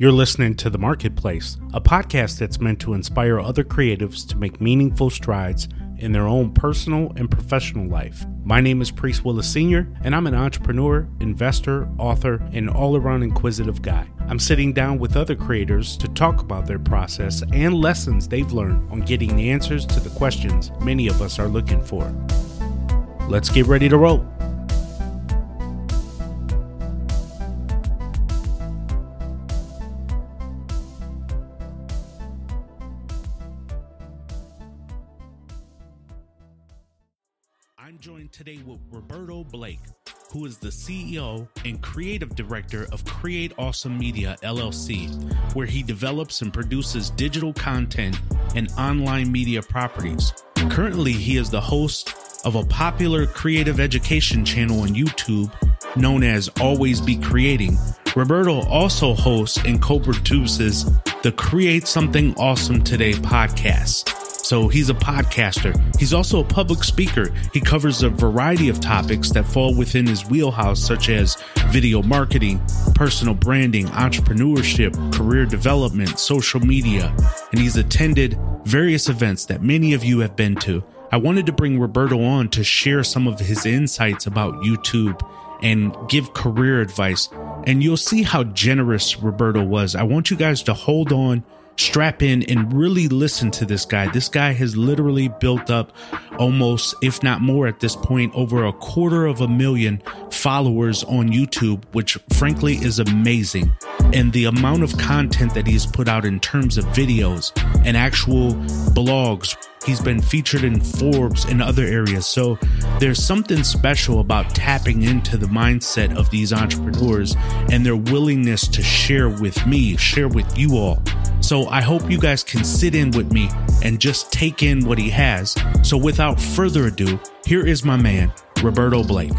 You're listening to The Marketplace, a podcast that's meant to inspire other creatives to make meaningful strides in their own personal and professional life. My name is Priest Willis Sr., and I'm an entrepreneur, investor, author, and all around inquisitive guy. I'm sitting down with other creators to talk about their process and lessons they've learned on getting the answers to the questions many of us are looking for. Let's get ready to roll. Blake, who is the CEO and creative director of Create Awesome Media LLC, where he develops and produces digital content and online media properties. Currently, he is the host of a popular creative education channel on YouTube known as Always Be Creating. Roberto also hosts and co produces the Create Something Awesome Today podcast. So he's a podcaster. He's also a public speaker. He covers a variety of topics that fall within his wheelhouse, such as video marketing, personal branding, entrepreneurship, career development, social media, and he's attended various events that many of you have been to. I wanted to bring Roberto on to share some of his insights about YouTube and give career advice. And you'll see how generous Roberto was. I want you guys to hold on strap in and really listen to this guy. This guy has literally built up almost, if not more at this point, over a quarter of a million followers on YouTube, which frankly is amazing. And the amount of content that he's put out in terms of videos and actual blogs. He's been featured in Forbes and other areas. So there's something special about tapping into the mindset of these entrepreneurs and their willingness to share with me, share with you all. So I hope you guys can sit in with me and just take in what he has. So without further ado, here is my man, Roberto Blake.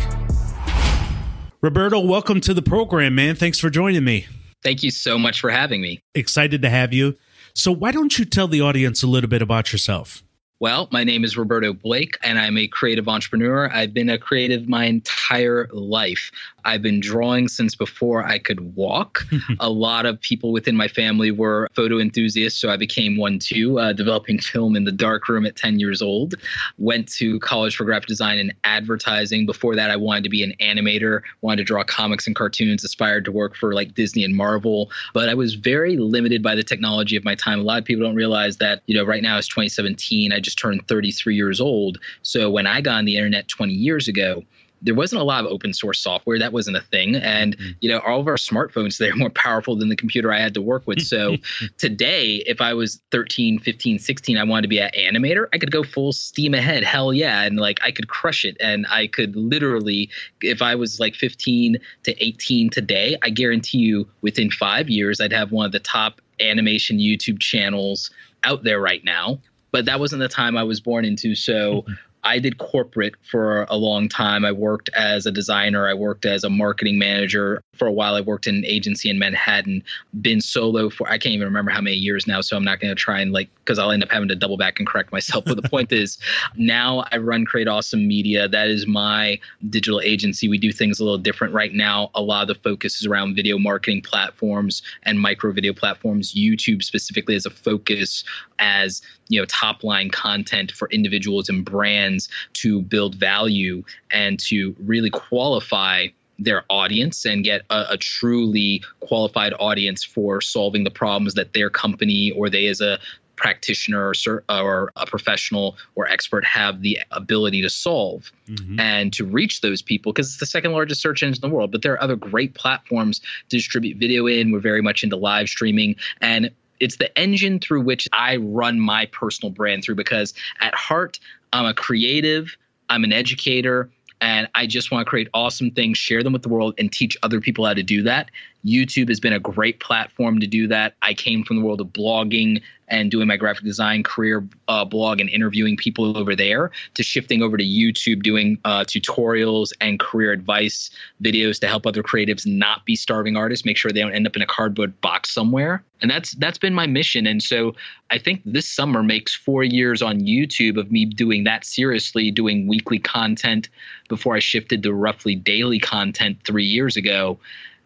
Roberto, welcome to the program, man. Thanks for joining me. Thank you so much for having me. Excited to have you. So, why don't you tell the audience a little bit about yourself? Well, my name is Roberto Blake, and I'm a creative entrepreneur. I've been a creative my entire life. I've been drawing since before I could walk. a lot of people within my family were photo enthusiasts, so I became one too, uh, developing film in the darkroom at 10 years old. Went to college for graphic design and advertising. Before that, I wanted to be an animator, wanted to draw comics and cartoons, aspired to work for like Disney and Marvel. But I was very limited by the technology of my time. A lot of people don't realize that, you know, right now it's 2017. I just turned 33 years old. So when I got on the internet 20 years ago, there wasn't a lot of open source software. That wasn't a thing. And mm-hmm. you know all of our smartphones they're more powerful than the computer i had to work with. So today if i was 13 15 16 i wanted to be an animator i could go full steam ahead. Hell yeah. And like i could crush it. And i could literally if i was like 15 to 18 today i guarantee you within five years i'd have one of the top animation youtube channels out there right now. But that wasn't the time I was born into. So I did corporate for a long time. I worked as a designer, I worked as a marketing manager. For a while, I worked in an agency in Manhattan, been solo for I can't even remember how many years now. So I'm not going to try and like, because I'll end up having to double back and correct myself. But the point is, now I run Create Awesome Media. That is my digital agency. We do things a little different right now. A lot of the focus is around video marketing platforms and micro video platforms. YouTube specifically as a focus as you know top line content for individuals and brands to build value and to really qualify their audience and get a, a, truly qualified audience for solving the problems that their company or they as a practitioner or, or a professional or expert have the ability to solve mm-hmm. and to reach those people because it's the second largest search engine in the world. But there are other great platforms to distribute video in. We're very much into live streaming. And it's the engine through which I run my personal brand through because at heart, I'm a creative, I'm an educator, and I just want to create awesome things, share them with the world, and teach other people how to do that. YouTube has been a great platform to do that. I came from the world of blogging and doing my graphic design career uh, blog and interviewing people over there to shifting over to YouTube, doing uh, tutorials and career advice videos to help other creatives not be starving artists, make sure they don't end up in a cardboard box somewhere. And that's that's been my mission. And so I think this summer makes four years on YouTube of me doing that seriously, doing weekly content before I shifted to roughly daily content three years ago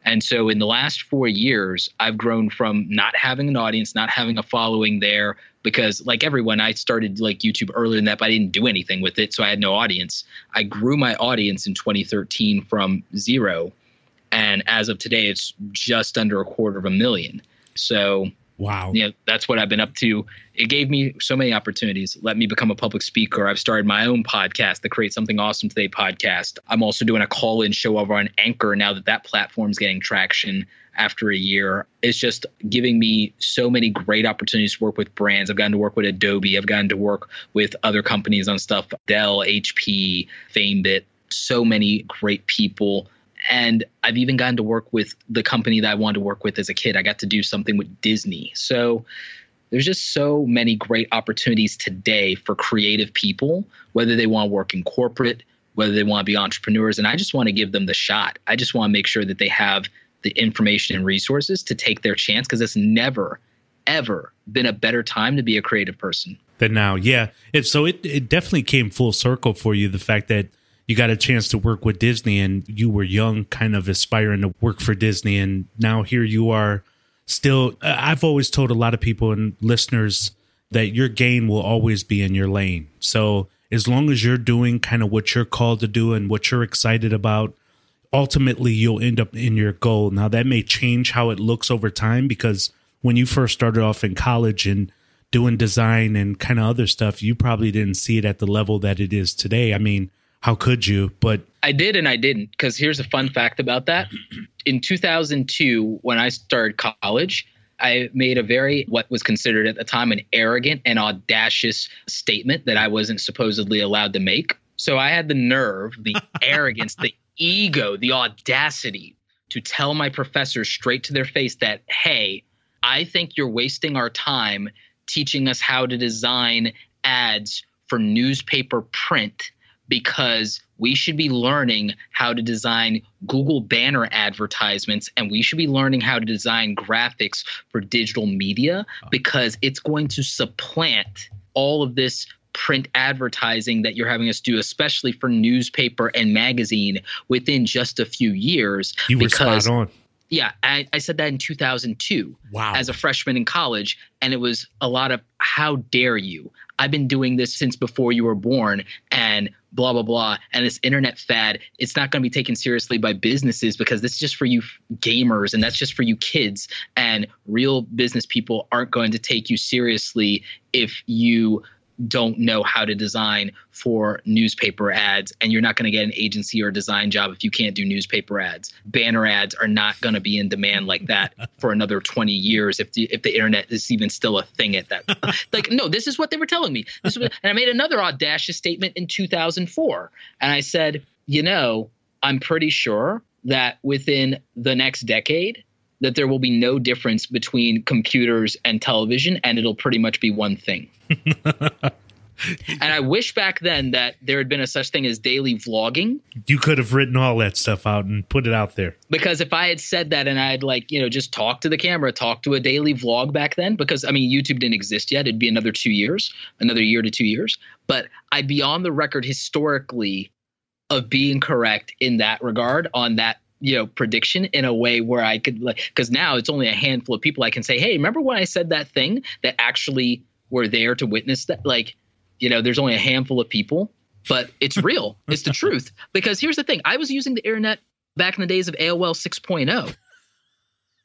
And so in the last four years, I've grown from not having an audience, not having a following there, because like everyone, I started like YouTube earlier than that, but I didn't do anything with it. So I had no audience. I grew my audience in 2013 from zero. And as of today, it's just under a quarter of a million. So Wow. Yeah, that's what I've been up to. It gave me so many opportunities. Let me become a public speaker. I've started my own podcast, the Create Something Awesome Today podcast. I'm also doing a call in show over on Anchor now that that platform's getting traction after a year. It's just giving me so many great opportunities to work with brands. I've gotten to work with Adobe, I've gotten to work with other companies on stuff, Dell, HP, FameBit, so many great people and I've even gotten to work with the company that I wanted to work with as a kid. I got to do something with Disney. So there's just so many great opportunities today for creative people, whether they want to work in corporate, whether they want to be entrepreneurs. And I just want to give them the shot. I just want to make sure that they have the information and resources to take their chance because it's never, ever been a better time to be a creative person than now. Yeah. It, so it, it definitely came full circle for you. The fact that you got a chance to work with Disney and you were young, kind of aspiring to work for Disney. And now here you are still. I've always told a lot of people and listeners that your gain will always be in your lane. So as long as you're doing kind of what you're called to do and what you're excited about, ultimately you'll end up in your goal. Now that may change how it looks over time because when you first started off in college and doing design and kind of other stuff, you probably didn't see it at the level that it is today. I mean, how could you? But I did and I didn't because here's a fun fact about that. In 2002, when I started college, I made a very, what was considered at the time, an arrogant and audacious statement that I wasn't supposedly allowed to make. So I had the nerve, the arrogance, the ego, the audacity to tell my professors straight to their face that, hey, I think you're wasting our time teaching us how to design ads for newspaper print because we should be learning how to design Google banner advertisements and we should be learning how to design graphics for digital media ah. because it's going to supplant all of this print advertising that you're having us do, especially for newspaper and magazine within just a few years. You were because, spot on. Yeah, I, I said that in 2002 wow. as a freshman in college. And it was a lot of, how dare you? I've been doing this since before you were born and blah, blah, blah. And this internet fad, it's not going to be taken seriously by businesses because this is just for you gamers and that's just for you kids. And real business people aren't going to take you seriously if you don't know how to design for newspaper ads and you're not going to get an agency or a design job if you can't do newspaper ads. Banner ads are not going to be in demand like that for another 20 years if the if the internet is even still a thing at that like no this is what they were telling me. This was, and i made another audacious statement in 2004 and i said you know i'm pretty sure that within the next decade that there will be no difference between computers and television and it'll pretty much be one thing. and I wish back then that there had been a such thing as daily vlogging. You could have written all that stuff out and put it out there. Because if I had said that and I'd like, you know, just talk to the camera, talk to a daily vlog back then, because I mean, YouTube didn't exist yet. It'd be another two years, another year to two years. But I'd be on the record historically of being correct in that regard on that you know prediction in a way where I could like because now it's only a handful of people I can say, hey, remember when I said that thing that actually were there to witness that? Like, you know, there's only a handful of people, but it's real. it's the truth. Because here's the thing: I was using the internet back in the days of AOL 6.0.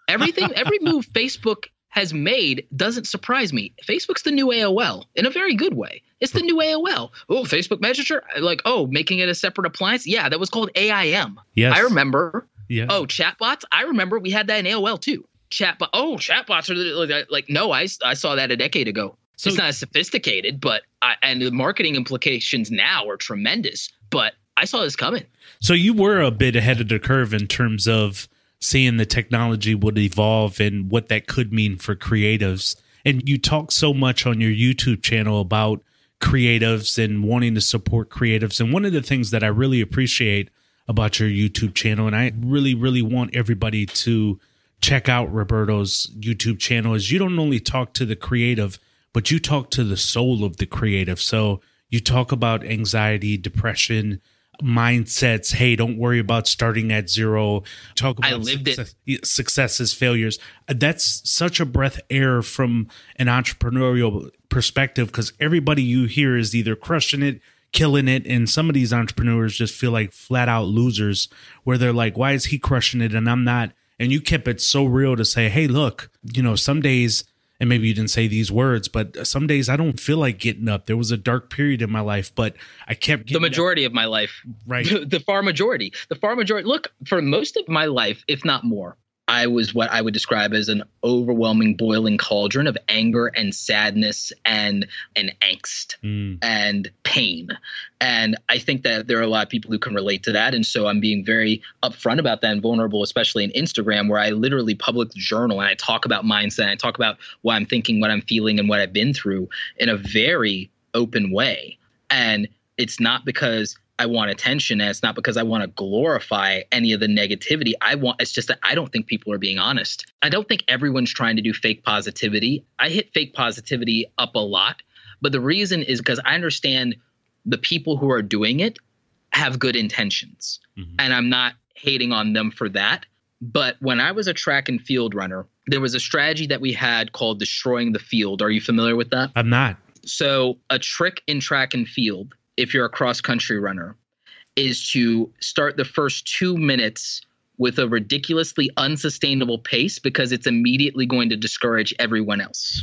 Everything, every move Facebook has made doesn't surprise me. Facebook's the new AOL in a very good way. It's the new AOL. Oh, Facebook Messenger, like oh, making it a separate appliance. Yeah, that was called AIM. Yes, I remember. Yeah. Oh, chatbots. I remember we had that in AOL too. Chatbot. Oh, chatbots are like like no. I I saw that a decade ago. So, it's not as sophisticated, but I, and the marketing implications now are tremendous. But I saw this coming. So you were a bit ahead of the curve in terms of seeing the technology would evolve and what that could mean for creatives. And you talk so much on your YouTube channel about creatives and wanting to support creatives. And one of the things that I really appreciate about your YouTube channel, and I really, really want everybody to check out Roberto's YouTube channel, is you don't only talk to the creative, but you talk to the soul of the creative. So you talk about anxiety, depression, mindsets. Hey, don't worry about starting at zero. Talk about I lived success, it. successes, failures. That's such a breath air from an entrepreneurial perspective because everybody you hear is either crushing it, killing it, and some of these entrepreneurs just feel like flat out losers where they're like, why is he crushing it and I'm not? And you kept it so real to say, hey, look, you know, some days and maybe you didn't say these words, but some days I don't feel like getting up. There was a dark period in my life, but I kept the majority up. of my life, right? the far majority, the far majority. Look, for most of my life, if not more, I was what I would describe as an overwhelming boiling cauldron of anger and sadness and and angst mm. and pain. And I think that there are a lot of people who can relate to that. And so I'm being very upfront about that and vulnerable, especially in Instagram, where I literally public journal and I talk about mindset and I talk about what I'm thinking, what I'm feeling, and what I've been through in a very open way. And it's not because I want attention and it's not because I want to glorify any of the negativity. I want it's just that I don't think people are being honest. I don't think everyone's trying to do fake positivity. I hit fake positivity up a lot, but the reason is because I understand the people who are doing it have good intentions. Mm-hmm. And I'm not hating on them for that. But when I was a track and field runner, there was a strategy that we had called destroying the field. Are you familiar with that? I'm not. So, a trick in track and field if you're a cross country runner is to start the first two minutes with a ridiculously unsustainable pace because it's immediately going to discourage everyone else.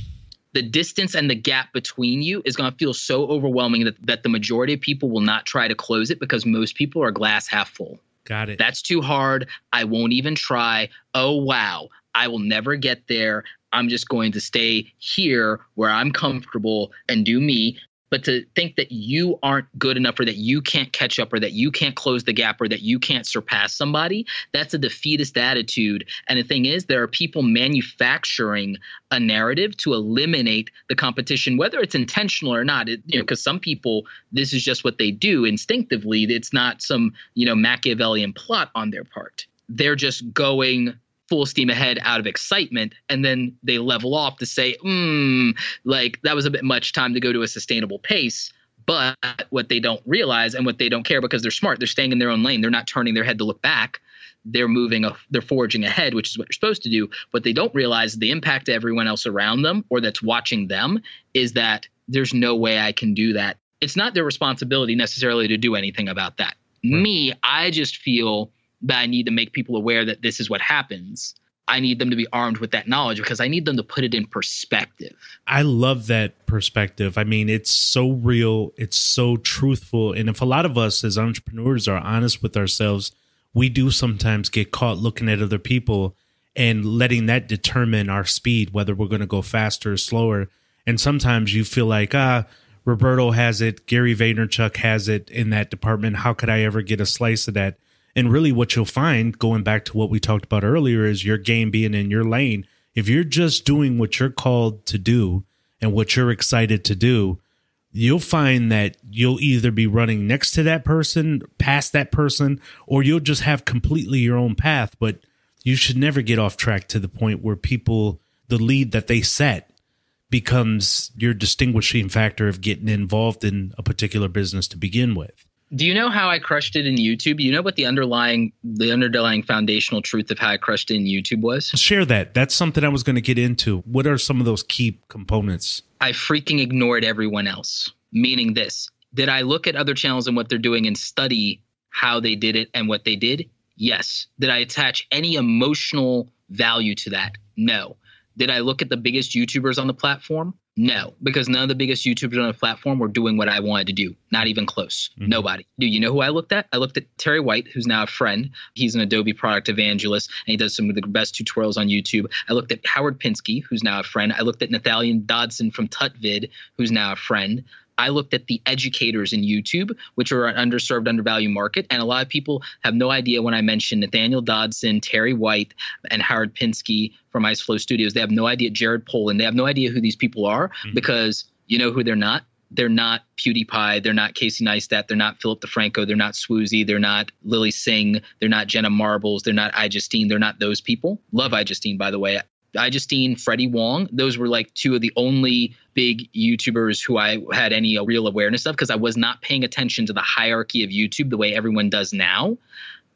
The distance and the gap between you is going to feel so overwhelming that, that the majority of people will not try to close it because most people are glass half full. Got it. That's too hard. I won't even try. Oh, wow. I will never get there. I'm just going to stay here where I'm comfortable and do me but to think that you aren't good enough or that you can't catch up or that you can't close the gap or that you can't surpass somebody that's a defeatist attitude. And the thing is there are people manufacturing a narrative to eliminate the competition whether it's intentional or not. It, you know because some people this is just what they do. Instinctively it's not some you know machiavellian plot on their part. They're just going full steam ahead out of excitement and then they level off to say hmm like that was a bit much time to go to a sustainable pace but what they don't realize and what they don't care because they're smart they're staying in their own lane they're not turning their head to look back they're moving a, they're forging ahead which is what you're supposed to do. But they don't realize the impact to everyone else around them or that's watching them is that there's no way i can do that. It's not their responsibility necessarily to do anything about that. Right. me i just feel that I need to make people aware that this is what happens. I need them to be armed with that knowledge because I need them to put it in perspective. I love that perspective. I mean, it's so real, it's so truthful. And if a lot of us as entrepreneurs are honest with ourselves, we do sometimes get caught looking at other people and letting that determine our speed, whether we're going to go faster or slower. And sometimes you feel like, ah, Roberto has it, Gary Vaynerchuk has it in that department. How could I ever get a slice of that? And really, what you'll find, going back to what we talked about earlier, is your game being in your lane. If you're just doing what you're called to do and what you're excited to do, you'll find that you'll either be running next to that person, past that person, or you'll just have completely your own path. But you should never get off track to the point where people, the lead that they set, becomes your distinguishing factor of getting involved in a particular business to begin with do you know how I crushed it in YouTube? You know what the underlying the underlying foundational truth of how I crushed it in YouTube was? Share that. That's something I was going to get into. What are some of those key components? I freaking ignored everyone else. Meaning this. Did I look at other channels and what they're doing and study how they did it and what they did? Yes. Did I attach any emotional value to that? No. Did I look at the biggest YouTubers on the platform? No, because none of the biggest YouTubers on the platform were doing what I wanted to do. Not even close. Mm-hmm. Nobody. Do you know who I looked at? I looked at Terry White, who's now a friend. He's an Adobe product evangelist, and he does some of the best tutorials on YouTube. I looked at Howard Pinsky, who's now a friend. I looked at Nathaniel Dodson from Tutvid, who's now a friend. I looked at the educators in YouTube, which are an underserved, undervalued market. And a lot of people have no idea when I mentioned Nathaniel Dodson, Terry White, and Howard Pinsky from Ice Flow Studios. They have no idea, Jared Polin, they have no idea who these people are mm-hmm. because you know who they're not? They're not PewDiePie. They're not Casey Neistat. They're not Philip DeFranco. They're not Swoozie. They're not Lilly Singh. They're not Jenna Marbles. They're not iJustine. They're not those people. Love iJustine, by the way iJustine, Freddie Wong. Those were like two of the only big YouTubers who I had any real awareness of because I was not paying attention to the hierarchy of YouTube the way everyone does now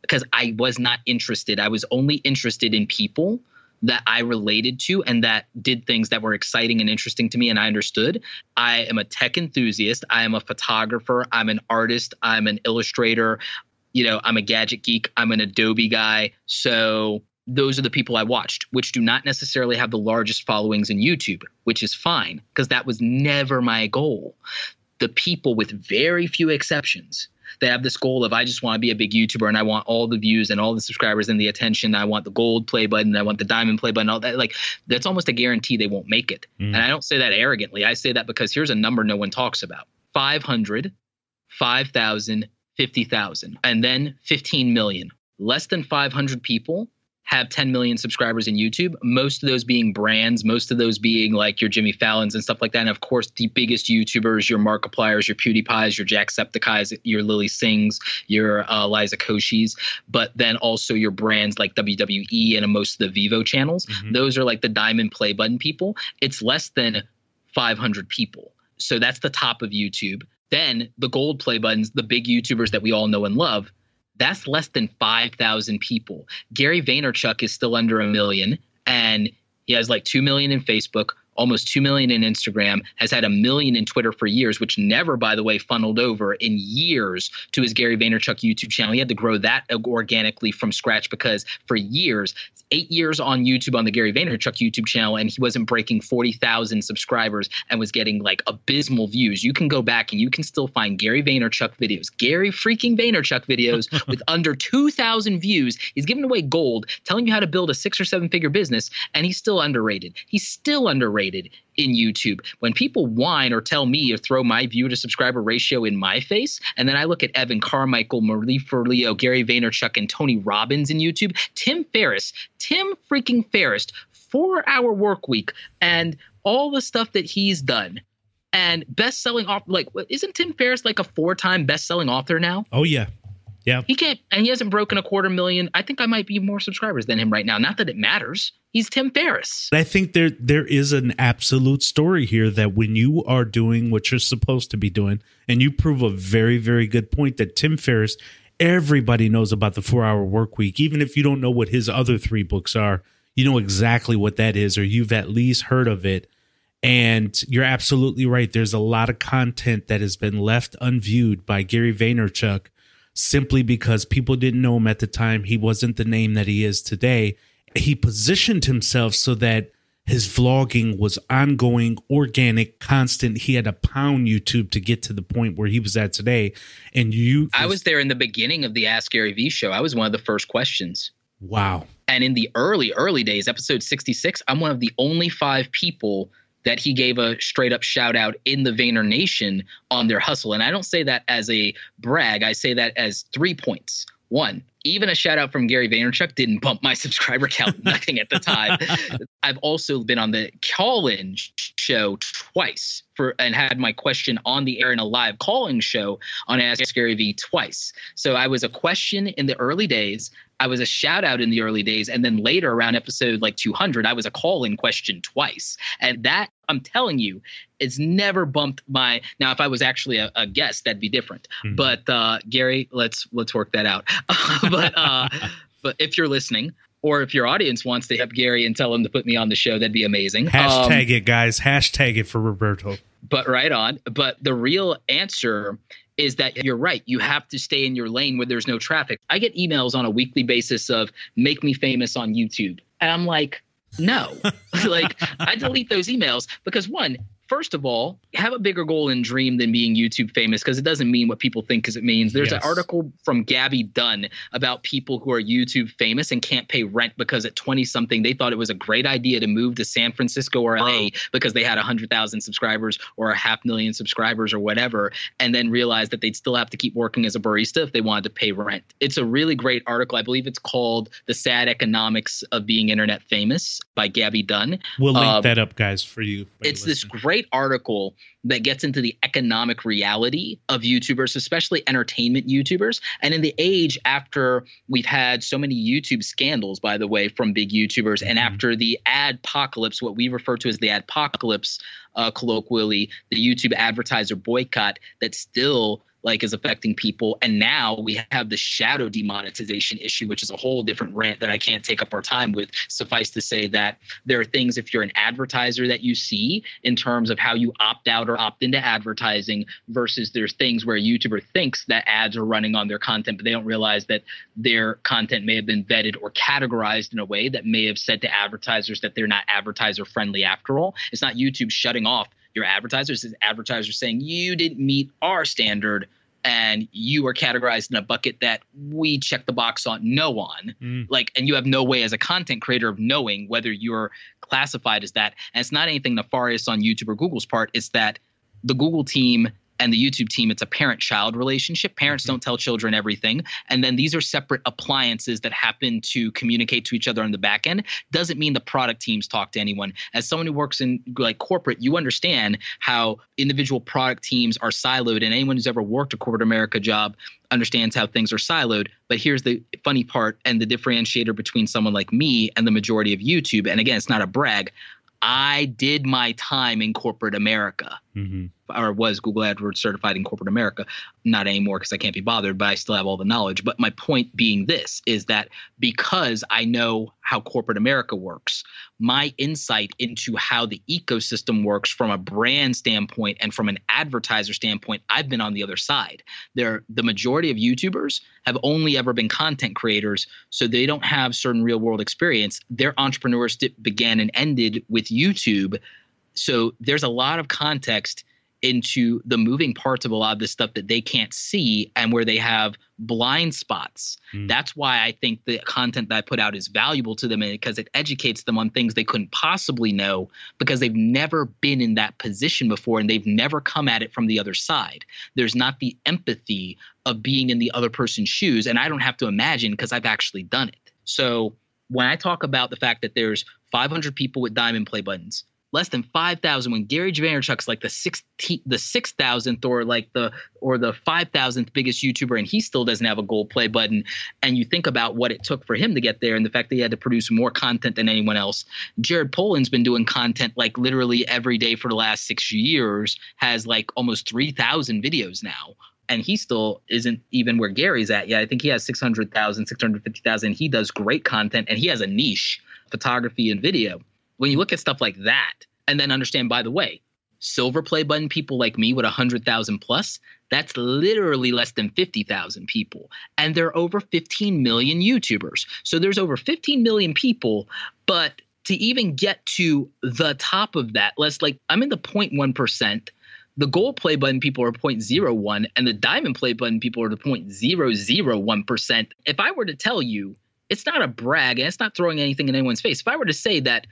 because I was not interested. I was only interested in people that I related to and that did things that were exciting and interesting to me and I understood. I am a tech enthusiast. I am a photographer. I'm an artist. I'm an illustrator. You know, I'm a gadget geek. I'm an Adobe guy. So those are the people I watched, which do not necessarily have the largest followings in YouTube, which is fine because that was never my goal. The people, with very few exceptions, they have this goal of I just want to be a big YouTuber and I want all the views and all the subscribers and the attention. I want the gold play button. I want the diamond play button. All that like that's almost a guarantee they won't make it. Mm. And I don't say that arrogantly. I say that because here's a number no one talks about: 500, 5,000, 50,000, and then 15 million. Less than 500 people have 10 million subscribers in YouTube, most of those being brands, most of those being like your Jimmy Fallons and stuff like that. And of course, the biggest YouTubers, your Markipliers, your PewDiePies, your Jacksepticeyes, your Lilly Singhs, your uh, Liza Koshys, but then also your brands like WWE and most of the Vevo channels. Mm-hmm. Those are like the diamond play button people. It's less than 500 people. So that's the top of YouTube. Then the gold play buttons, the big YouTubers that we all know and love, that's less than 5,000 people. Gary Vaynerchuk is still under a million and he has like 2 million in Facebook, almost 2 million in Instagram, has had a million in Twitter for years, which never, by the way, funneled over in years to his Gary Vaynerchuk YouTube channel. He had to grow that organically from scratch because for years, eight years on YouTube on the Gary Vaynerchuk YouTube channel, and he wasn't breaking 40,000 subscribers and was getting like abysmal views. You can go back and you can still find Gary Vaynerchuk videos, Gary freaking Vaynerchuk videos with under 2,000 views. He's giving away gold, telling you how to build a six or seven figure business, and he's still underrated. He's still underrated in YouTube. When people whine or tell me or throw my view to subscriber ratio in my face, and then I look at Evan Carmichael, Marie Forleo, Gary Vaynerchuk, and Tony Robbins in YouTube, Tim Ferriss, Tim freaking Ferriss, four hour work week, and all the stuff that he's done. And best selling off like isn't Tim Ferriss like a four time best selling author now? Oh yeah. Yeah. He can't, and he hasn't broken a quarter million. I think I might be more subscribers than him right now. Not that it matters. He's Tim Ferriss. I think there there is an absolute story here that when you are doing what you're supposed to be doing, and you prove a very very good point that Tim Ferriss, everybody knows about the four hour work week, even if you don't know what his other three books are, you know exactly what that is, or you've at least heard of it. And you're absolutely right. There's a lot of content that has been left unviewed by Gary Vaynerchuk simply because people didn't know him at the time. He wasn't the name that he is today. He positioned himself so that his vlogging was ongoing, organic, constant. He had to pound YouTube to get to the point where he was at today. And you, I was there in the beginning of the Ask Gary V show. I was one of the first questions. Wow. And in the early, early days, episode 66, I'm one of the only five people that he gave a straight up shout out in the Vayner Nation on their hustle. And I don't say that as a brag, I say that as three points. One, even a shout out from Gary Vaynerchuk didn't bump my subscriber count nothing at the time. I've also been on the call-in show twice for and had my question on the air in a live calling show on Ask Gary V twice. So I was a question in the early days. I was a shout out in the early days, and then later around episode like 200, I was a call in question twice. And that I'm telling you, it's never bumped my. Now, if I was actually a, a guest, that'd be different. Mm-hmm. But uh, Gary, let's let's work that out. but uh, but if you're listening, or if your audience wants to help Gary and tell him to put me on the show, that'd be amazing. Hashtag um, it, guys. Hashtag it for Roberto. But right on. But the real answer is that you're right. You have to stay in your lane where there's no traffic. I get emails on a weekly basis of make me famous on YouTube. And I'm like, no. like I delete those emails because one, first of all, have a bigger goal and dream than being YouTube famous because it doesn't mean what people think because it means. There's yes. an article from Gabby Dunn about people who are YouTube famous and can't pay rent because at 20 something they thought it was a great idea to move to San Francisco or LA because they had 100,000 subscribers or a half million subscribers or whatever, and then realized that they'd still have to keep working as a barista if they wanted to pay rent. It's a really great article. I believe it's called The Sad Economics of Being Internet Famous by Gabby Dunn. We'll link um, that up, guys, for you. It's this great great article that gets into the economic reality of YouTubers, especially entertainment YouTubers. And in the age after we've had so many YouTube scandals, by the way, from big YouTubers, and mm-hmm. after the adpocalypse, what we refer to as the adpocalypse, uh, colloquially, the YouTube advertiser boycott that still like is affecting people. And now we have the shadow demonetization issue, which is a whole different rant that I can't take up our time with. Suffice to say that there are things if you're an advertiser that you see in terms of how you opt out or opt into advertising versus there's things where a YouTuber thinks that ads are running on their content, but they don't realize that their content may have been vetted or categorized in a way that may have said to advertisers that they're not advertiser friendly after all. It's not YouTube shutting off your advertisers is advertisers saying you didn't meet our standard and you are categorized in a bucket that we check the box on no on mm. like and you have no way as a content creator of knowing whether you're classified as that. And it's not anything nefarious on youtube or google's part. It's that the google team and the YouTube team, it's a parent child relationship. Parents mm-hmm. don't tell children everything. And then these are separate appliances that happen to communicate to each other on the back end. Doesn't mean the product teams talk to anyone. As someone who works in like corporate, you understand how individual product teams are siloed. And anyone who's ever worked a corporate America job understands how things are siloed. But here's the funny part and the differentiator between someone like me and the majority of YouTube. And again, it's not a brag. I did my time in corporate America. Mm-hmm or was Google AdWords certified in corporate America. Not anymore because I can't be bothered, but I still have all the knowledge. But my point being this is that because I know how corporate America works, my insight into how the ecosystem works from a brand standpoint and from an advertiser standpoint, I've been on the other side. There, the majority of YouTubers have only ever been content creators, so they don't have certain real world experience. Their entrepreneurs began and ended with YouTube. So there's a lot of context into the moving parts of a lot of this stuff that they can't see and where they have blind spots. Mm. That's why I think the content that I put out is valuable to them because it educates them on things they couldn't possibly know because they've never been in that position before and they've never come at it from the other side. There's not the empathy of being in the other person's shoes and I don't have to imagine because I've actually done it. So when I talk about the fact that there's 500 people with diamond play buttons, less than 5,000 when Gary Vaynerchuk's like the 16th, the 6,000th or like the or the 5,000th biggest YouTuber and he still doesn't have a gold play button and you think about what it took for him to get there and the fact that he had to produce more content than anyone else. Jared Polin's been doing content like literally every day for the last 6 years has like almost 3,000 videos now and he still isn't even where Gary's at yet. I think he has 600,000, 650,000. He does great content and he has a niche, photography and video when you look at stuff like that and then understand, by the way, silver play button people like me with 100,000 plus, that's literally less than 50,000 people. And there are over 15 million YouTubers. So there's over 15 million people, but to even get to the top of that, let's like, I'm in the 0.1%. The gold play button people are 0.01, and the diamond play button people are the 0.001%. If I were to tell you, it's not a brag and it's not throwing anything in anyone's face. If I were to say that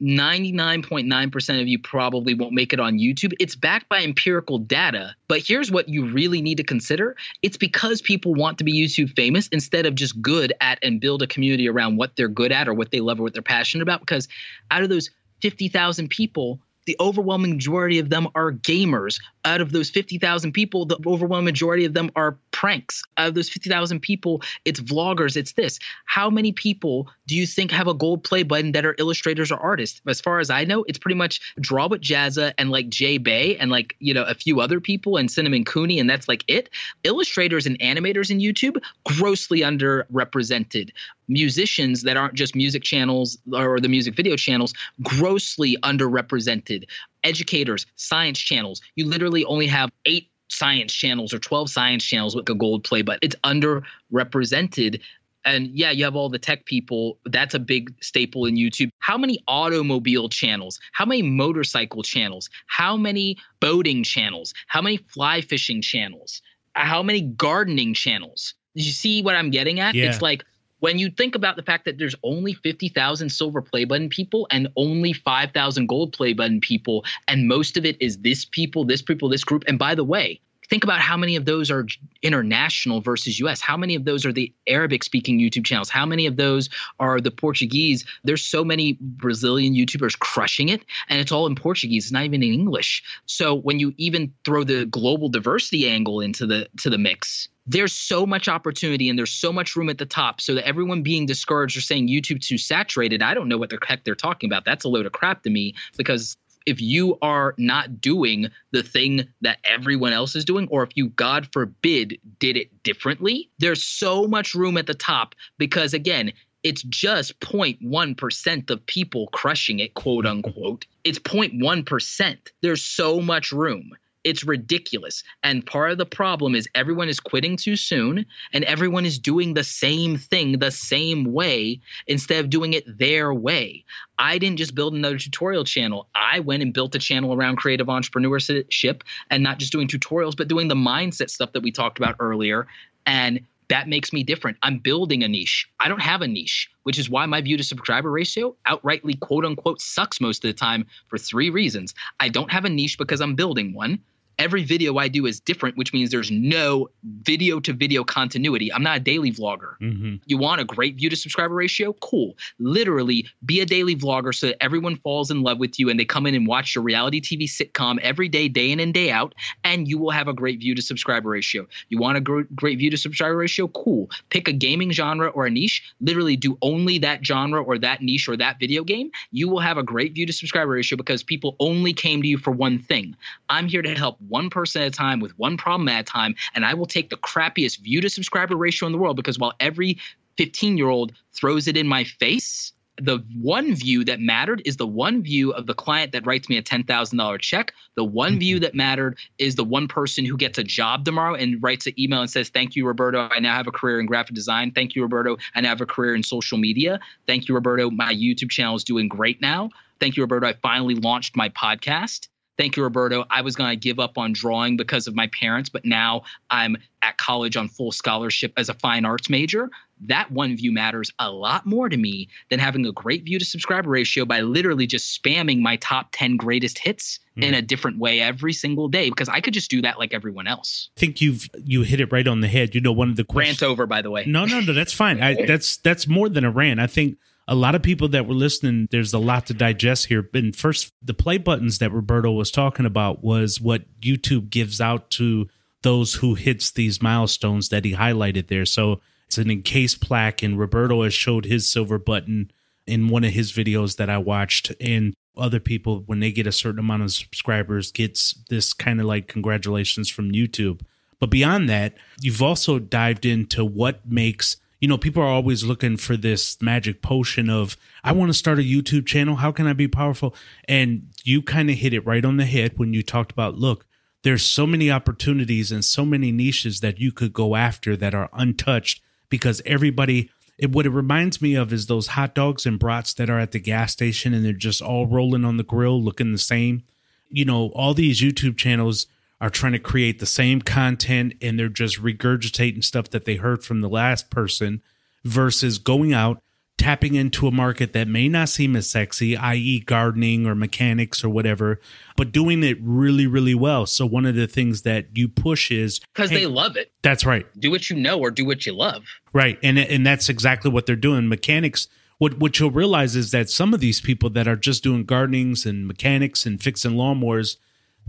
99.9% of you probably won't make it on YouTube. It's backed by empirical data. But here's what you really need to consider it's because people want to be YouTube famous instead of just good at and build a community around what they're good at or what they love or what they're passionate about. Because out of those 50,000 people, the overwhelming majority of them are gamers. Out of those 50,000 people, the overwhelming majority of them are pranks. Out of those 50,000 people, it's vloggers, it's this. How many people do you think have a gold play button that are illustrators or artists? As far as I know, it's pretty much Draw with Jazza and like Jay Bay and like, you know, a few other people and Cinnamon Cooney, and that's like it. Illustrators and animators in YouTube, grossly underrepresented musicians that aren't just music channels or the music video channels grossly underrepresented educators science channels you literally only have eight science channels or 12 science channels with a gold play but it's underrepresented and yeah, you have all the tech people. That's a big staple in YouTube. How many automobile channels? How many motorcycle channels? How many boating channels? How many fly fishing channels? How many gardening channels? You see what I'm getting at? Yeah. It's like when you think about the fact that there's only 50,000 silver play button people and only 5,000 gold play button people, and most of it is this people, this people, this group. And by the way, think about how many of those are international versus US. How many of those are the Arabic speaking YouTube channels? How many of those are the Portuguese? There's so many Brazilian YouTubers crushing it, and it's all in Portuguese. It's not even in English. So when you even throw the global diversity angle into the to the mix, there's so much opportunity and there's so much room at the top so that everyone being discouraged or saying YouTube too saturated, I don't know what the heck they're talking about. That's a load of crap to me because if you are not doing the thing that everyone else is doing, or if you, God forbid, did it differently, there's so much room at the top because, again, it's just 0.1% of people crushing it, quote unquote. It's 0.1%. There's so much room. It's ridiculous. And part of the problem is everyone is quitting too soon and everyone is doing the same thing the same way instead of doing it their way. I didn't just build another tutorial channel. I went and built a channel around creative entrepreneurship and not just doing tutorials, but doing the mindset stuff that we talked about earlier and that makes me different. I'm building a niche. I don't have a niche, which is why my view to subscriber ratio outrightly quote unquote sucks most of the time for three reasons. I don't have a niche because I'm building one every video I do is different, which means there's no video to video continuity. I'm not a daily vlogger. Mm-hmm. You want a great view to subscriber ratio? Cool. Literally be a daily vlogger so that everyone falls in love with you and they come in and watch your reality TV sitcom every day, day in and day out, and you will have a great view to subscriber ratio. You want a gr- great view to subscriber ratio? Cool. Pick a gaming genre or a niche. Literally do only that genre or that niche or that video game. You will have a great view to subscriber ratio because people only came to you for one thing. I'm here to help one person at a time with one problem at a time, and I will take the crappiest view to subscriber ratio in the world because while every 15 year old throws it in my face, the one view that mattered is the one view of the client that writes me a $10,000 check. The one mm-hmm. view that mattered is the one person who gets a job tomorrow and writes an email and says, Thank you, Roberto. I now have a career in graphic design. Thank you, Roberto. I now have a career in social media. Thank you, Roberto. My YouTube channel is doing great now. Thank you, Roberto. I finally launched my podcast. Thank you, Roberto. I was going to give up on drawing because of my parents, but now I'm at college on full scholarship as a fine arts major. That one view matters a lot more to me than having a great view to subscriber ratio by literally just spamming my top 10 greatest hits mm. in a different way every single day because I could just do that like everyone else. I think you've you hit it right on the head. You know, one of the questions. Rant over, by the way. No, no, no, that's fine. I, that's that's more than a rant. I think a lot of people that were listening, there's a lot to digest here. And first, the play buttons that Roberto was talking about was what YouTube gives out to those who hits these milestones that he highlighted there. So it's an encased plaque, and Roberto has showed his silver button in one of his videos that I watched. And other people, when they get a certain amount of subscribers, gets this kind of like congratulations from YouTube. But beyond that, you've also dived into what makes you know, people are always looking for this magic potion of, I want to start a YouTube channel. How can I be powerful? And you kind of hit it right on the head when you talked about, look, there's so many opportunities and so many niches that you could go after that are untouched because everybody, it, what it reminds me of is those hot dogs and brats that are at the gas station and they're just all rolling on the grill looking the same. You know, all these YouTube channels are trying to create the same content and they're just regurgitating stuff that they heard from the last person versus going out tapping into a market that may not seem as sexy i.e. gardening or mechanics or whatever but doing it really really well. So one of the things that you push is because hey, they love it. that's right. Do what you know or do what you love. Right. And and that's exactly what they're doing. Mechanics what what you'll realize is that some of these people that are just doing gardenings and mechanics and fixing lawnmowers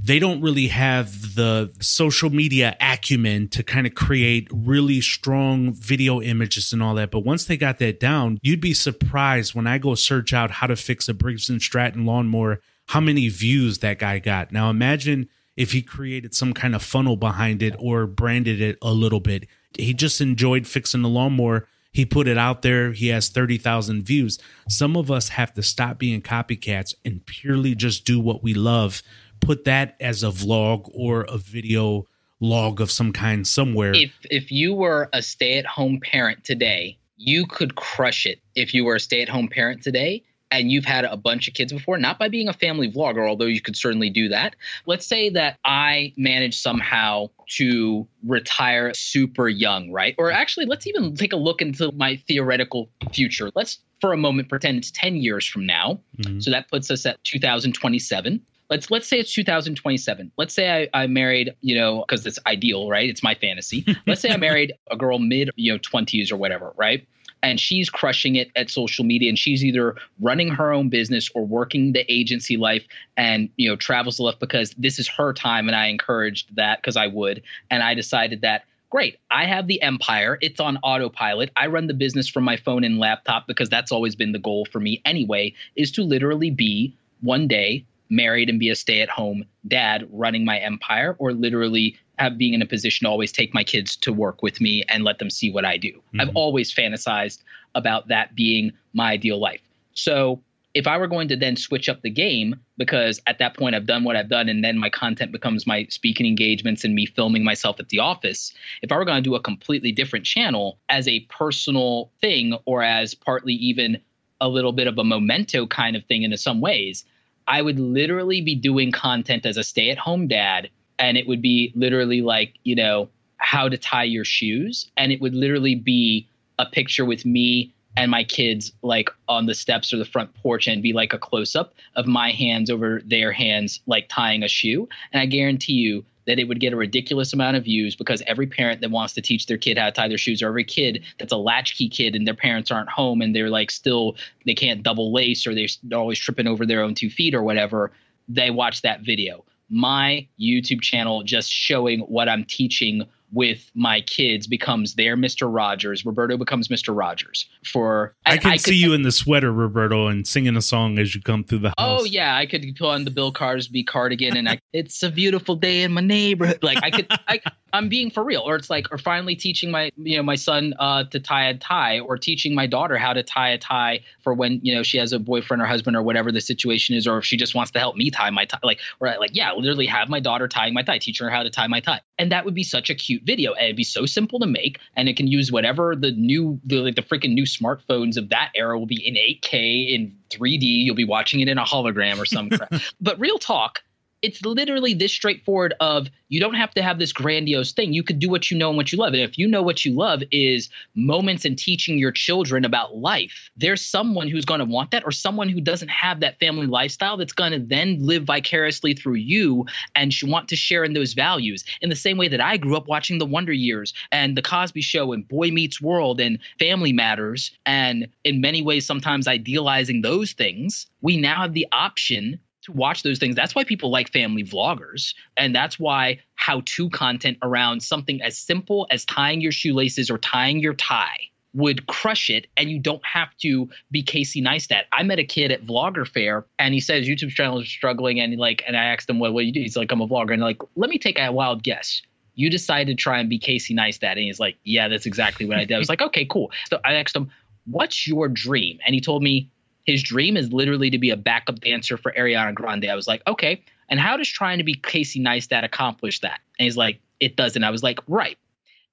they don't really have the social media acumen to kind of create really strong video images and all that. But once they got that down, you'd be surprised when I go search out how to fix a Briggs and Stratton lawnmower, how many views that guy got. Now imagine if he created some kind of funnel behind it or branded it a little bit. He just enjoyed fixing the lawnmower. He put it out there. He has 30,000 views. Some of us have to stop being copycats and purely just do what we love put that as a vlog or a video log of some kind somewhere. If if you were a stay-at-home parent today, you could crush it if you were a stay-at-home parent today and you've had a bunch of kids before, not by being a family vlogger, although you could certainly do that. Let's say that I managed somehow to retire super young, right? Or actually, let's even take a look into my theoretical future. Let's for a moment pretend it's 10 years from now. Mm-hmm. So that puts us at 2027 let's let's say it's 2027 let's say i, I married you know because it's ideal right? It's my fantasy. Let's say i married a girl mid you know 20s or whatever right? And she's crushing it at social media and she's either running her own business or working the agency life and you know travels the left because this is her time and i encouraged that because i would. And i decided that great i have the empire. It's on autopilot. I run the business from my phone and laptop because that's always been the goal for me anyway is to literally be one day married and be a stay-at-home dad running my empire or literally have being in a position to always take my kids to work with me and let them see what I do. Mm-hmm. I've always fantasized about that being my ideal life. So if I were going to then switch up the game, because at that point I've done what I've done, and then my content becomes my speaking engagements and me filming myself at the office, if I were going to do a completely different channel as a personal thing or as partly even a little bit of a memento kind of thing in some ways, I would literally be doing content as a stay at home dad and it would be literally like you know how to tie your shoes and it would literally be a picture with me and my kids like on the steps or the front porch and be like a close up of my hands over their hands like tying a shoe. And i guarantee you that it would get a ridiculous amount of views because every parent that wants to teach their kid how to tie their shoes or every kid that's a latchkey kid and their parents aren't home and they're like still they can't double lace or they're always tripping over their own two feet or whatever they watch that video. My YouTube channel just showing what I'm teaching with my kids becomes their Mr. Rogers. Roberto becomes Mr. Rogers. For I can I see you in the sweater, Roberto, and singing a song as you come through the oh, house. Oh yeah, I could put on the Bill Cosby cardigan and I, it's a beautiful day in my neighborhood. Like I could, I, I'm being for real. Or it's like, or finally teaching my, you know, my son uh, to tie a tie, or teaching my daughter how to tie a tie for when you know she has a boyfriend or husband or whatever the situation is, or if she just wants to help me tie my tie. Like, or like, yeah, literally have my daughter tying my tie, teaching her how to tie my tie, and that would be such a cute video, and it'd be so simple to make, and it can use whatever the new, the like the freaking new smartphones of that era will be in 8K in 3D. You'll be watching it in a hologram or some crap. But real talk it's literally this straightforward of you don't have to have this grandiose thing. You could do what you know and what you love. And if you know what you love is moments and teaching your children about life there's someone who's going to want that or someone who doesn't have that family lifestyle that's going to then live vicariously through you and want to share in those values. In the same way that i grew up watching the wonder years and the cosby show and boy meets world and family matters and in many ways sometimes idealizing those things we now have the option to watch those things. That's why people like family vloggers. And that's why how to content around something as simple as tying your shoelaces or tying your tie would crush it and you don't have to be Casey Neistat. I met a kid at Vlogger Fair and he says YouTube channel is struggling and like and I asked him what what do you do? He's like I'm a vlogger and like let me take a wild guess. You decided to try and be Casey Neistat and he's like yeah that's exactly what I did. I was like okay cool. So I asked him what's your dream and he told me his dream is literally to be a backup dancer for Ariana Grande. I was like, okay. And how does trying to be Casey Neistat accomplish that? And he's like, it doesn't. I was like, right.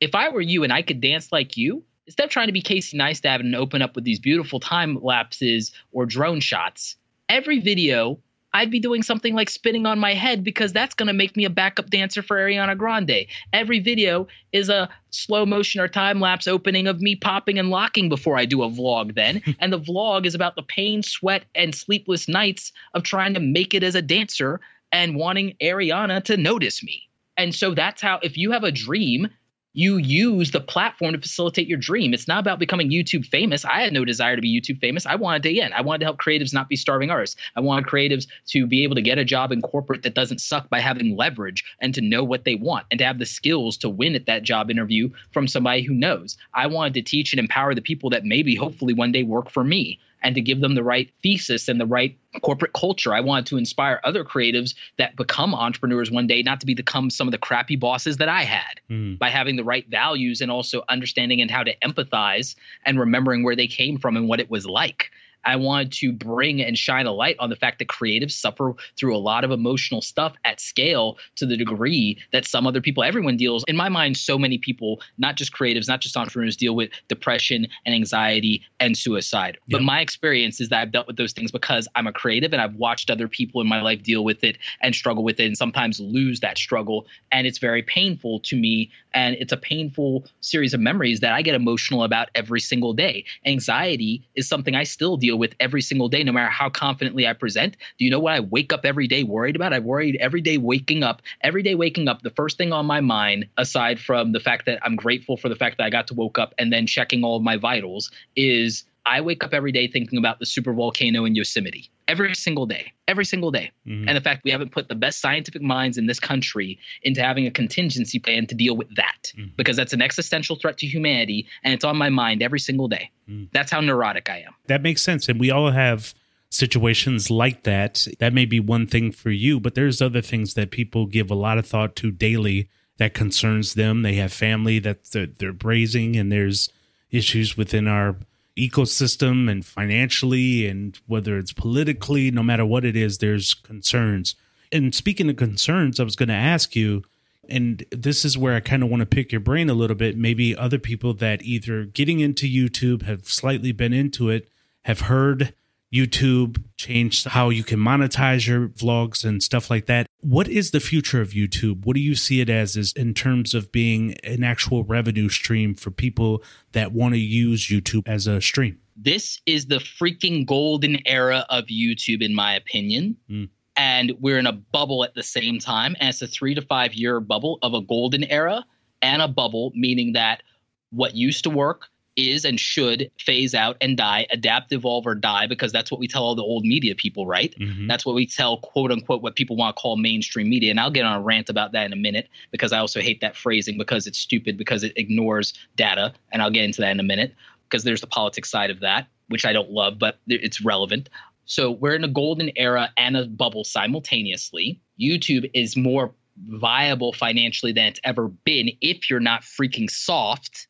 If I were you and I could dance like you, instead of trying to be Casey Neistat and open up with these beautiful time lapses or drone shots, every video I'd be doing something like spinning on my head because that's going to make me a backup dancer for Ariana Grande. Every video is a slow motion or time lapse opening of me popping and locking before I do a vlog, then. and the vlog is about the pain, sweat, and sleepless nights of trying to make it as a dancer and wanting Ariana to notice me. And so that's how, if you have a dream you use the platform to facilitate your dream. It's not about becoming YouTube famous. I had no desire to be YouTube famous. I wanted to, again, I wanted to help creatives not be starving artists. I wanted creatives to be able to get a job in corporate that doesn't suck by having leverage and to know what they want and to have the skills to win at that job interview from somebody who knows. I wanted to teach and empower the people that maybe hopefully one day work for me and to give them the right thesis and the right corporate culture. I wanted to inspire other creatives that become entrepreneurs one day, not to become some of the crappy bosses that I had mm. by having the right values and also understanding and how to empathize and remembering where they came from and what it was like. I wanted to bring and shine a light on the fact that creatives suffer through a lot of emotional stuff at scale to the degree that some other people, everyone deals. In my mind, so many people, not just creatives, not just entrepreneurs, deal with depression and anxiety and suicide. But my experience is that I've dealt with those things because I'm a creative and I've watched other people in my life deal with it and struggle with it and sometimes lose that struggle. And it's very painful to me. And it's a painful series of memories that I get emotional about every single day. Anxiety is something I still deal deal with every single day, no matter how confidently I present. Do you know what I wake up every day worried about? I worried every day waking up, every day waking up. The first thing on my mind, aside from the fact that I'm grateful for the fact that I got to woke up and then checking all of my vitals, is I wake up every day thinking about the super volcano in Yosemite every single day, every single day. Mm-hmm. And the fact we haven't put the best scientific minds in this country into having a contingency plan to deal with that mm-hmm. because that's an existential threat to humanity and it's on my mind every single day. Mm-hmm. That's how neurotic I am. That makes sense. And we all have situations like that. That may be one thing for you, but there's other things that people give a lot of thought to daily that concerns them. They have family that they're, they're raising and there's issues within our ecosystem and financially and whether it's politically, no matter what it is, there's concerns. And speaking of concerns, I was going to ask you, and this is where I kind of want to pick your brain a little bit. Maybe other people that either getting into YouTube have slightly been into it, have heard YouTube changed how you can monetize your vlogs and stuff like that. What is the future of YouTube? What do you see it as is in terms of being an actual revenue stream for people that want to use YouTube as a stream? This is the freaking golden era of YouTube, in my opinion. Mm. And we're in a bubble at the same time. And it's a three to five year bubble of a golden era and a bubble, meaning that what used to work is and should phase out and die, adapt, evolve, or die, because that's what we tell all the old media people, right? Mm-hmm. That's what we tell, quote unquote, what people want to call mainstream media. And I'll get on a rant about that in a minute because I also hate that phrasing because it's stupid, because it ignores data. And I'll get into that in a minute because there's the politics side of that, which I don't love, but it's relevant. So we're in a golden era and a bubble simultaneously. YouTube is more viable financially than it's ever been if you're not freaking soft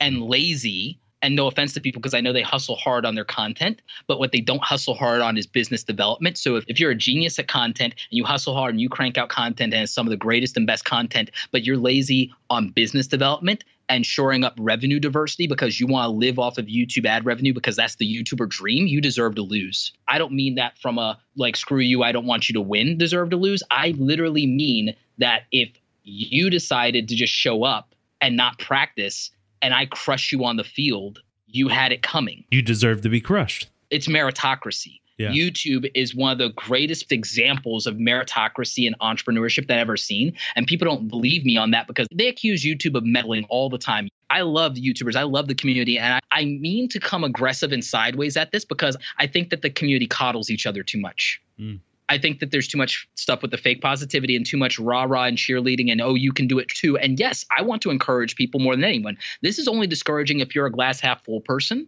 and lazy and no offense to people because I know they hustle hard on their content, but what they don't hustle hard on is business development. So if, if you're a genius at content and you hustle hard and you crank out content and it's some of the greatest and best content, but you're lazy on business development and shoring up revenue diversity because you want to live off of YouTube ad revenue because that's the YouTuber dream, you deserve to lose. I don't mean that from a like screw you, I don't want you to win, deserve to lose. I literally mean that if you decided to just show up and not practice and I crush you on the field, you had it coming. You deserve to be crushed. It's meritocracy. Yeah. YouTube is one of the greatest examples of meritocracy and entrepreneurship that I've ever seen. And people don't believe me on that because they accuse YouTube of meddling all the time. I love YouTubers. I love the community. And I, I mean to come aggressive and sideways at this because I think that the community coddles each other too much. Mm. I think that there's too much stuff with the fake positivity and too much rah rah and cheerleading and oh, you can do it too. And yes, I want to encourage people more than anyone. This is only discouraging if you're a glass half full person.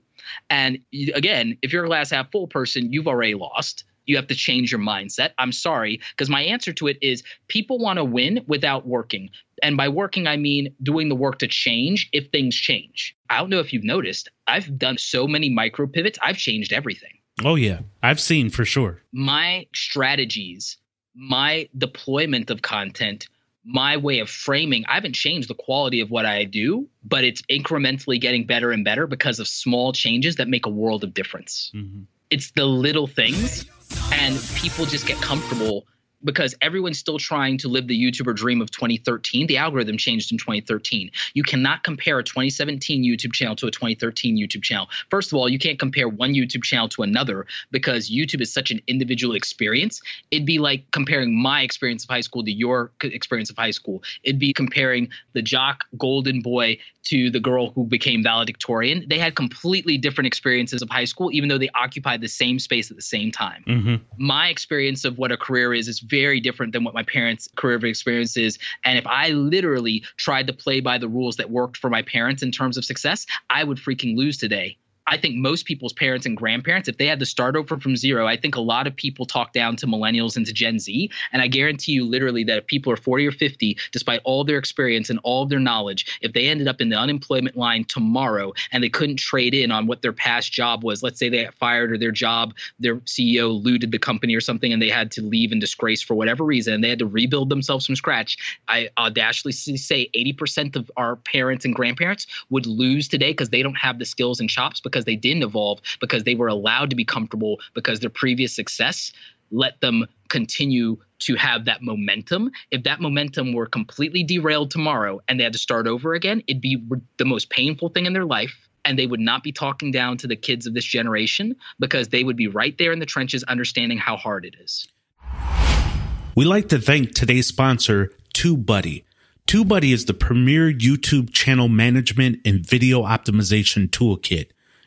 And again, if you're a glass half full person, you've already lost. You have to change your mindset. I'm sorry, because my answer to it is people want to win without working. And by working, I mean doing the work to change if things change. I don't know if you've noticed, I've done so many micro pivots, I've changed everything. Oh yeah, I've seen for sure. My strategies, my deployment of content, my way of framing, I haven't changed the quality of what I do, but it's incrementally getting better and better because of small changes that make a world of difference. Mm-hmm. It's the little things, and people just get comfortable because everyone's still trying to live the YouTuber dream of 2013. The algorithm changed in 2013. You cannot compare a 2017 YouTube channel to a 2013 YouTube channel. First of all, you can't compare one YouTube channel to another because YouTube is such an individual experience. It'd be like comparing my experience of high school to your experience of high school. It'd be comparing the jock golden boy to the girl who became valedictorian. They had completely different experiences of high school, even though they occupied the same space at the same time. Mm-hmm. My experience of what a career is is very different than what my parents' career experience is. And if I literally tried to play by the rules that worked for my parents in terms of success, I would freaking lose today. I think most people's parents and grandparents, if they had to start over from zero, I think a lot of people talk down to millennials and to Gen Z. And I guarantee you, literally, that if people are 40 or 50, despite all their experience and all of their knowledge, if they ended up in the unemployment line tomorrow and they couldn't trade in on what their past job was, let's say they got fired or their job, their CEO looted the company or something and they had to leave in disgrace for whatever reason, and they had to rebuild themselves from scratch, I audaciously say 80% of our parents and grandparents would lose today because they don't have the skills and chops because they didn't evolve because they were allowed to be comfortable because their previous success let them continue to have that momentum. If that momentum were completely derailed tomorrow and they had to start over again, it'd be the most painful thing in their life. and they would not be talking down to the kids of this generation because they would be right there in the trenches understanding how hard it is. We like to thank today's sponsor, TubeBuddy. TubeBuddy is the premier YouTube channel management and video optimization toolkit.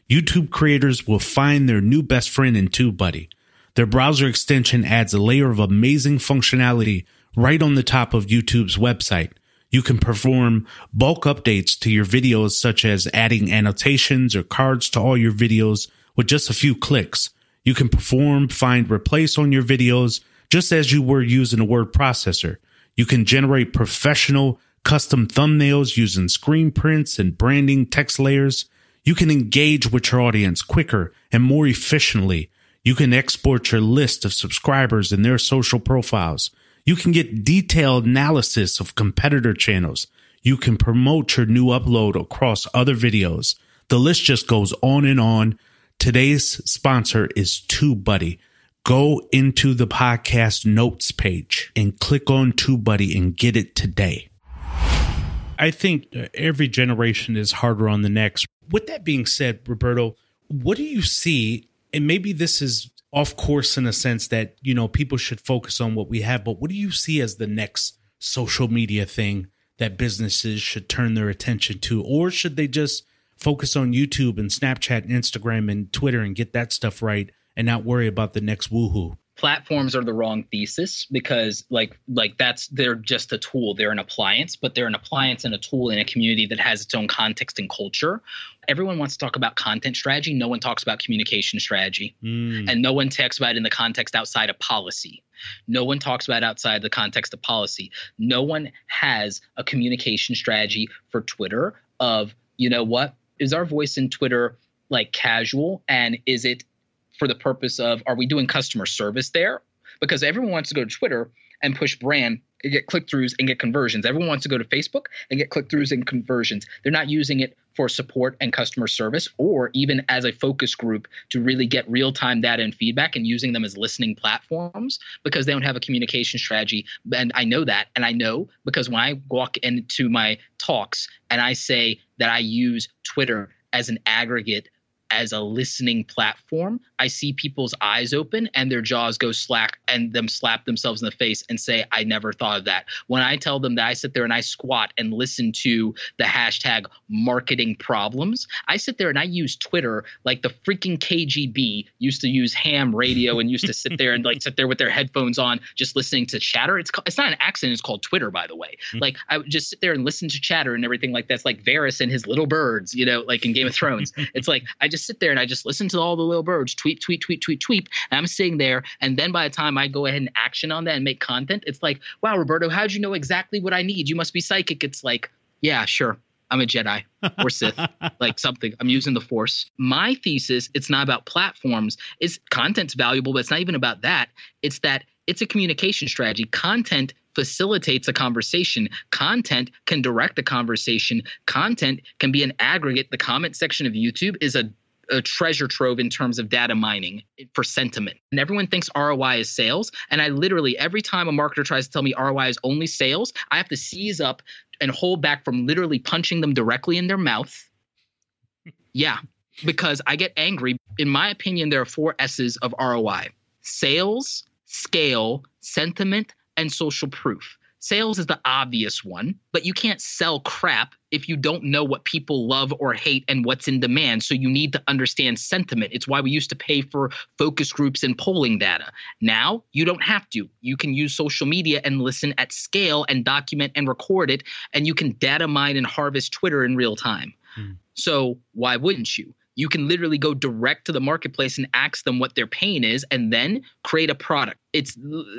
YouTube creators will find their new best friend in TubeBuddy. Their browser extension adds a layer of amazing functionality right on the top of YouTube's website. You can perform bulk updates to your videos, such as adding annotations or cards to all your videos with just a few clicks. You can perform find replace on your videos just as you were using a word processor. You can generate professional custom thumbnails using screen prints and branding text layers. You can engage with your audience quicker and more efficiently. You can export your list of subscribers and their social profiles. You can get detailed analysis of competitor channels. You can promote your new upload across other videos. The list just goes on and on. Today's sponsor is TubeBuddy. Go into the podcast notes page and click on TubeBuddy and get it today. I think uh, every generation is harder on the next. With that being said, Roberto, what do you see? And maybe this is off course in a sense that you know people should focus on what we have but what do you see as the next social media thing that businesses should turn their attention to or should they just focus on YouTube and Snapchat and Instagram and Twitter and get that stuff right and not worry about the next woohoo platforms are the wrong thesis because like like that's they're just a tool. They're an appliance but they're an appliance and a tool in a community that has its own context and culture. Everyone wants to talk about content strategy. No one talks about communication strategy. Mm. and no one talks about it in the context outside of policy. No one talks about outside the context of policy. No one has a communication strategy for twitter of you know what? Is our voice in twitter like casual? And is it for the purpose of are we doing customer service there? Because everyone wants to go to Twitter and push brand and get click throughs and get conversions. Everyone wants to go to Facebook and get click throughs and conversions. They're not using it for support and customer service or even as a focus group to really get real time data and feedback and using them as listening platforms because they don't have a communication strategy. And I know that. And I know because when I walk into my talks and I say that I use Twitter as an aggregate as a listening platform, I see people's eyes open and their jaws go slack and them slap themselves in the face and say, I never thought of that. When I tell them that I sit there and I squat and listen to the hashtag marketing problems, I sit there and I use Twitter like the freaking KGB used to use ham radio and used to sit there and like sit there with their headphones on just listening to chatter. It's it's not an accident, it's called Twitter, by the way. Mm-hmm. Like I would just sit there and listen to chatter and everything like that's like Varys and his little birds, you know, like in Game of Thrones. it's like I just sit there and I just listen to all the little birds tweet, tweet, tweet, tweet, tweet. And I'm sitting there. And then by the time I go ahead and action on that and make content, it's like, wow, Roberto, how'd you know exactly what I need? You must be psychic. It's like, yeah, sure. I'm a Jedi or Sith, like something. I'm using the Force. My thesis, it's not about platforms. It's content's valuable, but it's not even about that. It's that it's a communication strategy. Content facilitates a conversation. Content can direct a conversation. Content can be an aggregate. The comment section of YouTube is a a treasure trove in terms of data mining for sentiment. And everyone thinks ROI is sales. And I literally, every time a marketer tries to tell me ROI is only sales, I have to seize up and hold back from literally punching them directly in their mouth. Yeah, because I get angry. In my opinion, there are four S's of ROI sales, scale, sentiment, and social proof. Sales is the obvious one, but you can't sell crap if you don't know what people love or hate and what's in demand. So you need to understand sentiment. It's why we used to pay for focus groups and polling data. Now you don't have to. You can use social media and listen at scale and document and record it, and you can data mine and harvest Twitter in real time. Hmm. So why wouldn't you? You can literally go direct to the marketplace and ask them what their pain is and then create a product. It's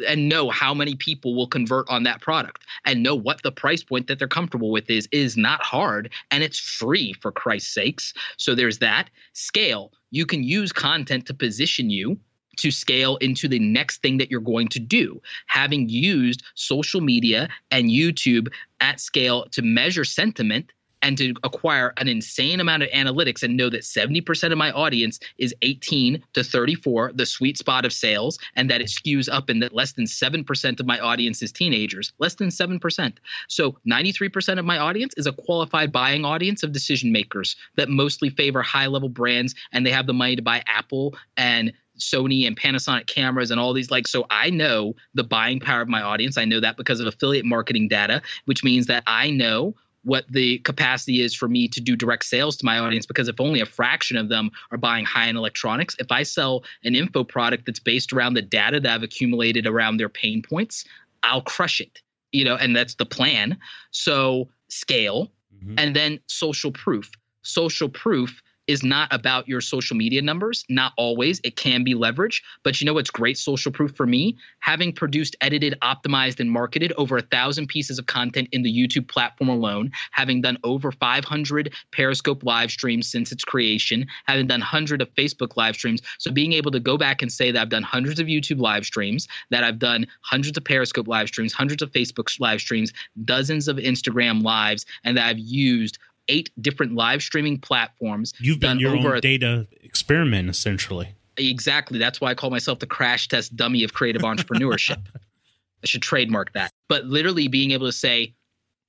and know how many people will convert on that product and know what the price point that they're comfortable with is is not hard and it's free for christ's sakes. So there's that. Scale. You can use content to position you to scale into the next thing that you're going to do. Having used social media and YouTube at scale to measure sentiment, and to acquire an insane amount of analytics and know that 70% of my audience is 18 to 34, the sweet spot of sales, and that it skews up and that less than 7% of my audience is teenagers, less than 7%. So 93% of my audience is a qualified buying audience of decision makers that mostly favor high level brands and they have the money to buy Apple and Sony and Panasonic cameras and all these like so I know the buying power of my audience. I know that because of affiliate marketing data, which means that I know what the capacity is for me to do direct sales to my audience because if only a fraction of them are buying high-end electronics, if I sell an info product that's based around the data that I've accumulated around their pain points, I'll crush it. You know, and that's the plan. So scale mm-hmm. and then social proof. Social proof is not about your social media numbers. Not always. It can be leveraged. But you know what's great social proof for me? Having produced, edited, optimized, and marketed over a thousand pieces of content in the YouTube platform alone, having done over 500 Periscope live streams since its creation, having done hundreds of Facebook live streams. So being able to go back and say that I've done hundreds of YouTube live streams, that I've done hundreds of Periscope live streams, hundreds of Facebook live streams, dozens of Instagram lives, and that I've used eight different live streaming platforms. You've done your own a, data experiment, essentially. Exactly. That's why I call myself the crash test dummy of creative entrepreneurship. I should trademark that. But literally being able to say,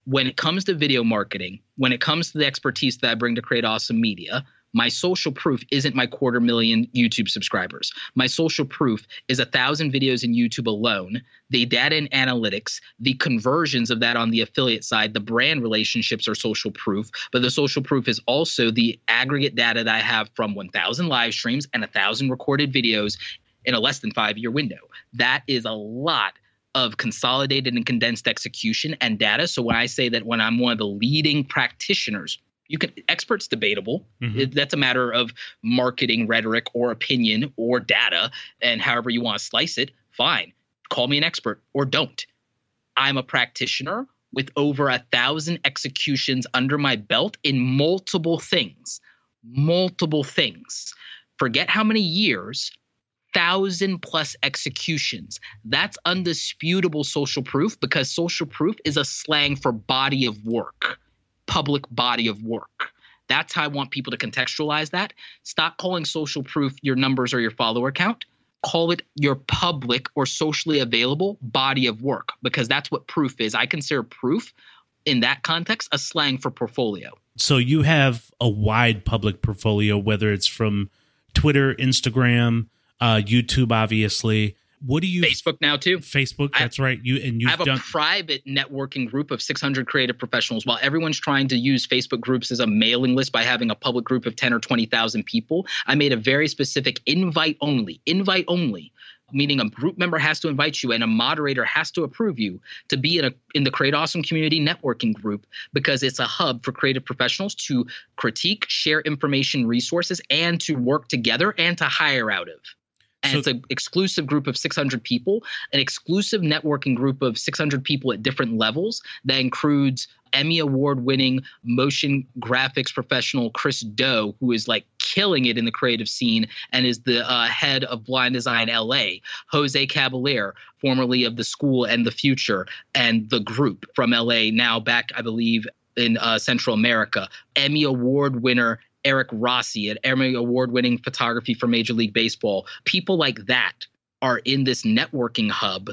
when it comes to video marketing, when it comes to the expertise that I bring to create awesome media, my social proof isn't my quarter million YouTube subscribers. My social proof is a thousand videos in YouTube alone, the data and analytics, the conversions of that on the affiliate side, the brand relationships are social proof. But the social proof is also the aggregate data that I have from 1,000 live streams and 1,000 recorded videos in a less than five year window. That is a lot of consolidated and condensed execution and data. So when I say that when I'm one of the leading practitioners you can experts debatable. Mm-hmm. that's a matter of marketing rhetoric or opinion or data and however you want to slice it fine. Call me an expert or don't. I'm a practitioner with over a thousand executions under my belt in multiple things multiple things. Forget how many years thousand plus executions. That's undisputable social proof because social proof is a slang for body of work public body of work. That's how I want people to contextualize that. Stop calling social proof your numbers or your follower count. Call it your public or socially available body of work because that's what proof is. I consider proof in that context a slang for portfolio. So you have a wide public portfolio, whether it's from Twitter, Instagram, uh, YouTube, obviously. What do you Facebook now too? Facebook, that's I, right. You and you have done- a private networking group of 600 creative professionals. While everyone's trying to use Facebook groups as a mailing list by having a public group of 10 or 20,000 people, I made a very specific invite only, invite only meaning a group member has to invite you and a moderator has to approve you to be in a in the create awesome community networking group because it's a hub for creative professionals to critique share information resources and to work together and to hire out of and so, it's an exclusive group of 600 people, an exclusive networking group of 600 people at different levels that includes Emmy award winning motion graphics professional Chris Do, who is like killing it in the creative scene and is the uh, head of Blind Design LA. Jose Caballer, formerly of the school and the future and the group from LA, now back, I believe, in uh, Central America. Emmy award winner Eric Rossi, an Emmy award winning photography for Major League Baseball. People like that are in this networking hub.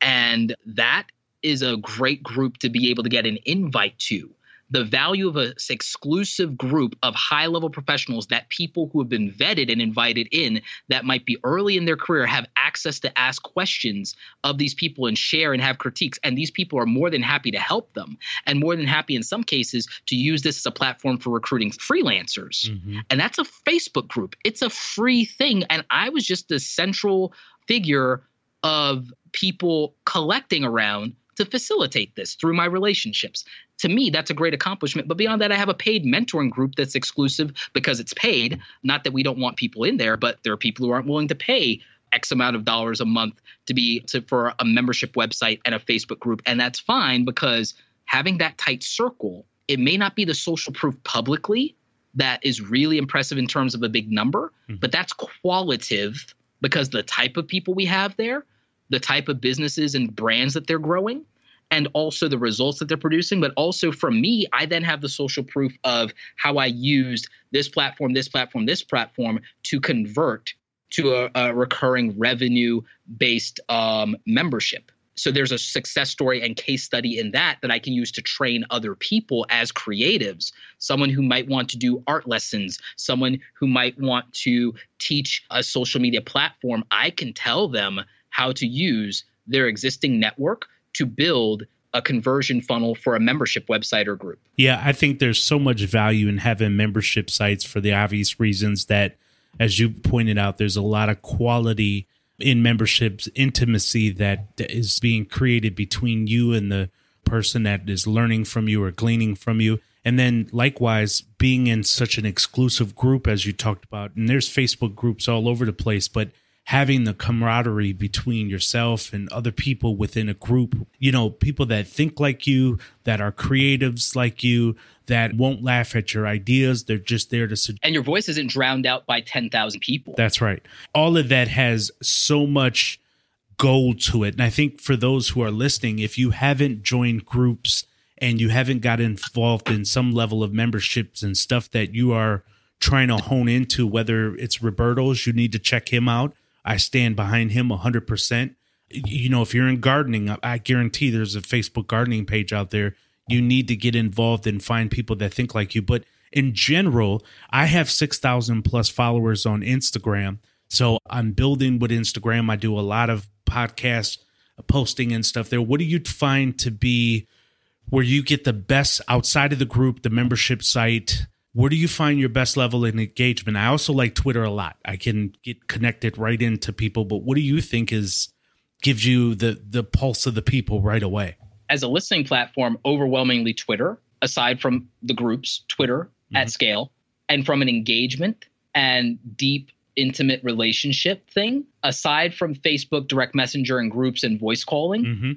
And that is a great group to be able to get an invite to the value of an exclusive group of high level professionals that people who have been vetted and invited in that might be early in their career have access to ask questions of these people and share and have critiques. And these people are more than happy to help them and more than happy in some cases to use this as a platform for recruiting freelancers. Mm-hmm. And that's a Facebook group, it's a free thing. And I was just the central figure of people collecting around to facilitate this through my relationships. To me, that's a great accomplishment. But beyond that, I have a paid mentoring group that's exclusive because it's paid. Not that we don't want people in there, but there are people who aren't willing to pay X amount of dollars a month to be to, for a membership website and a Facebook group. And that's fine because having that tight circle, it may not be the social proof publicly that is really impressive in terms of a big number, mm-hmm. but that's qualitative because the type of people we have there the type of businesses and brands that they're growing and also the results that they're producing. But also from me, I then have the social proof of how I used this platform, this platform, this platform to convert to a, a recurring revenue based um, membership. So there's a success story and case study in that that I can use to train other people as creatives. Someone who might want to do art lessons, someone who might want to teach a social media platform, I can tell them how to use their existing network to build a conversion funnel for a membership website or group. Yeah, I think there's so much value in having membership sites for the obvious reasons that as you pointed out, there's a lot of quality in memberships, intimacy that is being created between you and the person that is learning from you or gleaning from you. And then likewise, being in such an exclusive group as you talked about, and there's Facebook groups all over the place, but having the camaraderie between yourself and other people within a group, you know, people that think like you, that are creatives like you, that won't laugh at your ideas. They're just there to suggest. And your voice isn't drowned out by 10,000 people. That's right. All of that has so much gold to it. And I think for those who are listening, if you haven't joined groups and you haven't got involved in some level of memberships and stuff that you are trying to hone into, whether it's Roberto's, you need to check him out I stand behind him 100%. You know, if you're in gardening, I guarantee there's a Facebook gardening page out there. You need to get involved and find people that think like you. But in general, I have 6,000 plus followers on Instagram. So I'm building with Instagram. I do a lot of podcast posting and stuff there. What do you find to be where you get the best outside of the group, the membership site? Where do you find your best level in engagement? I also like Twitter a lot. I can get connected right into people, but what do you think is gives you the the pulse of the people right away? As a listening platform, overwhelmingly Twitter, aside from the groups, Twitter mm-hmm. at scale, and from an engagement and deep intimate relationship thing, aside from Facebook direct messenger and groups and voice calling, mm-hmm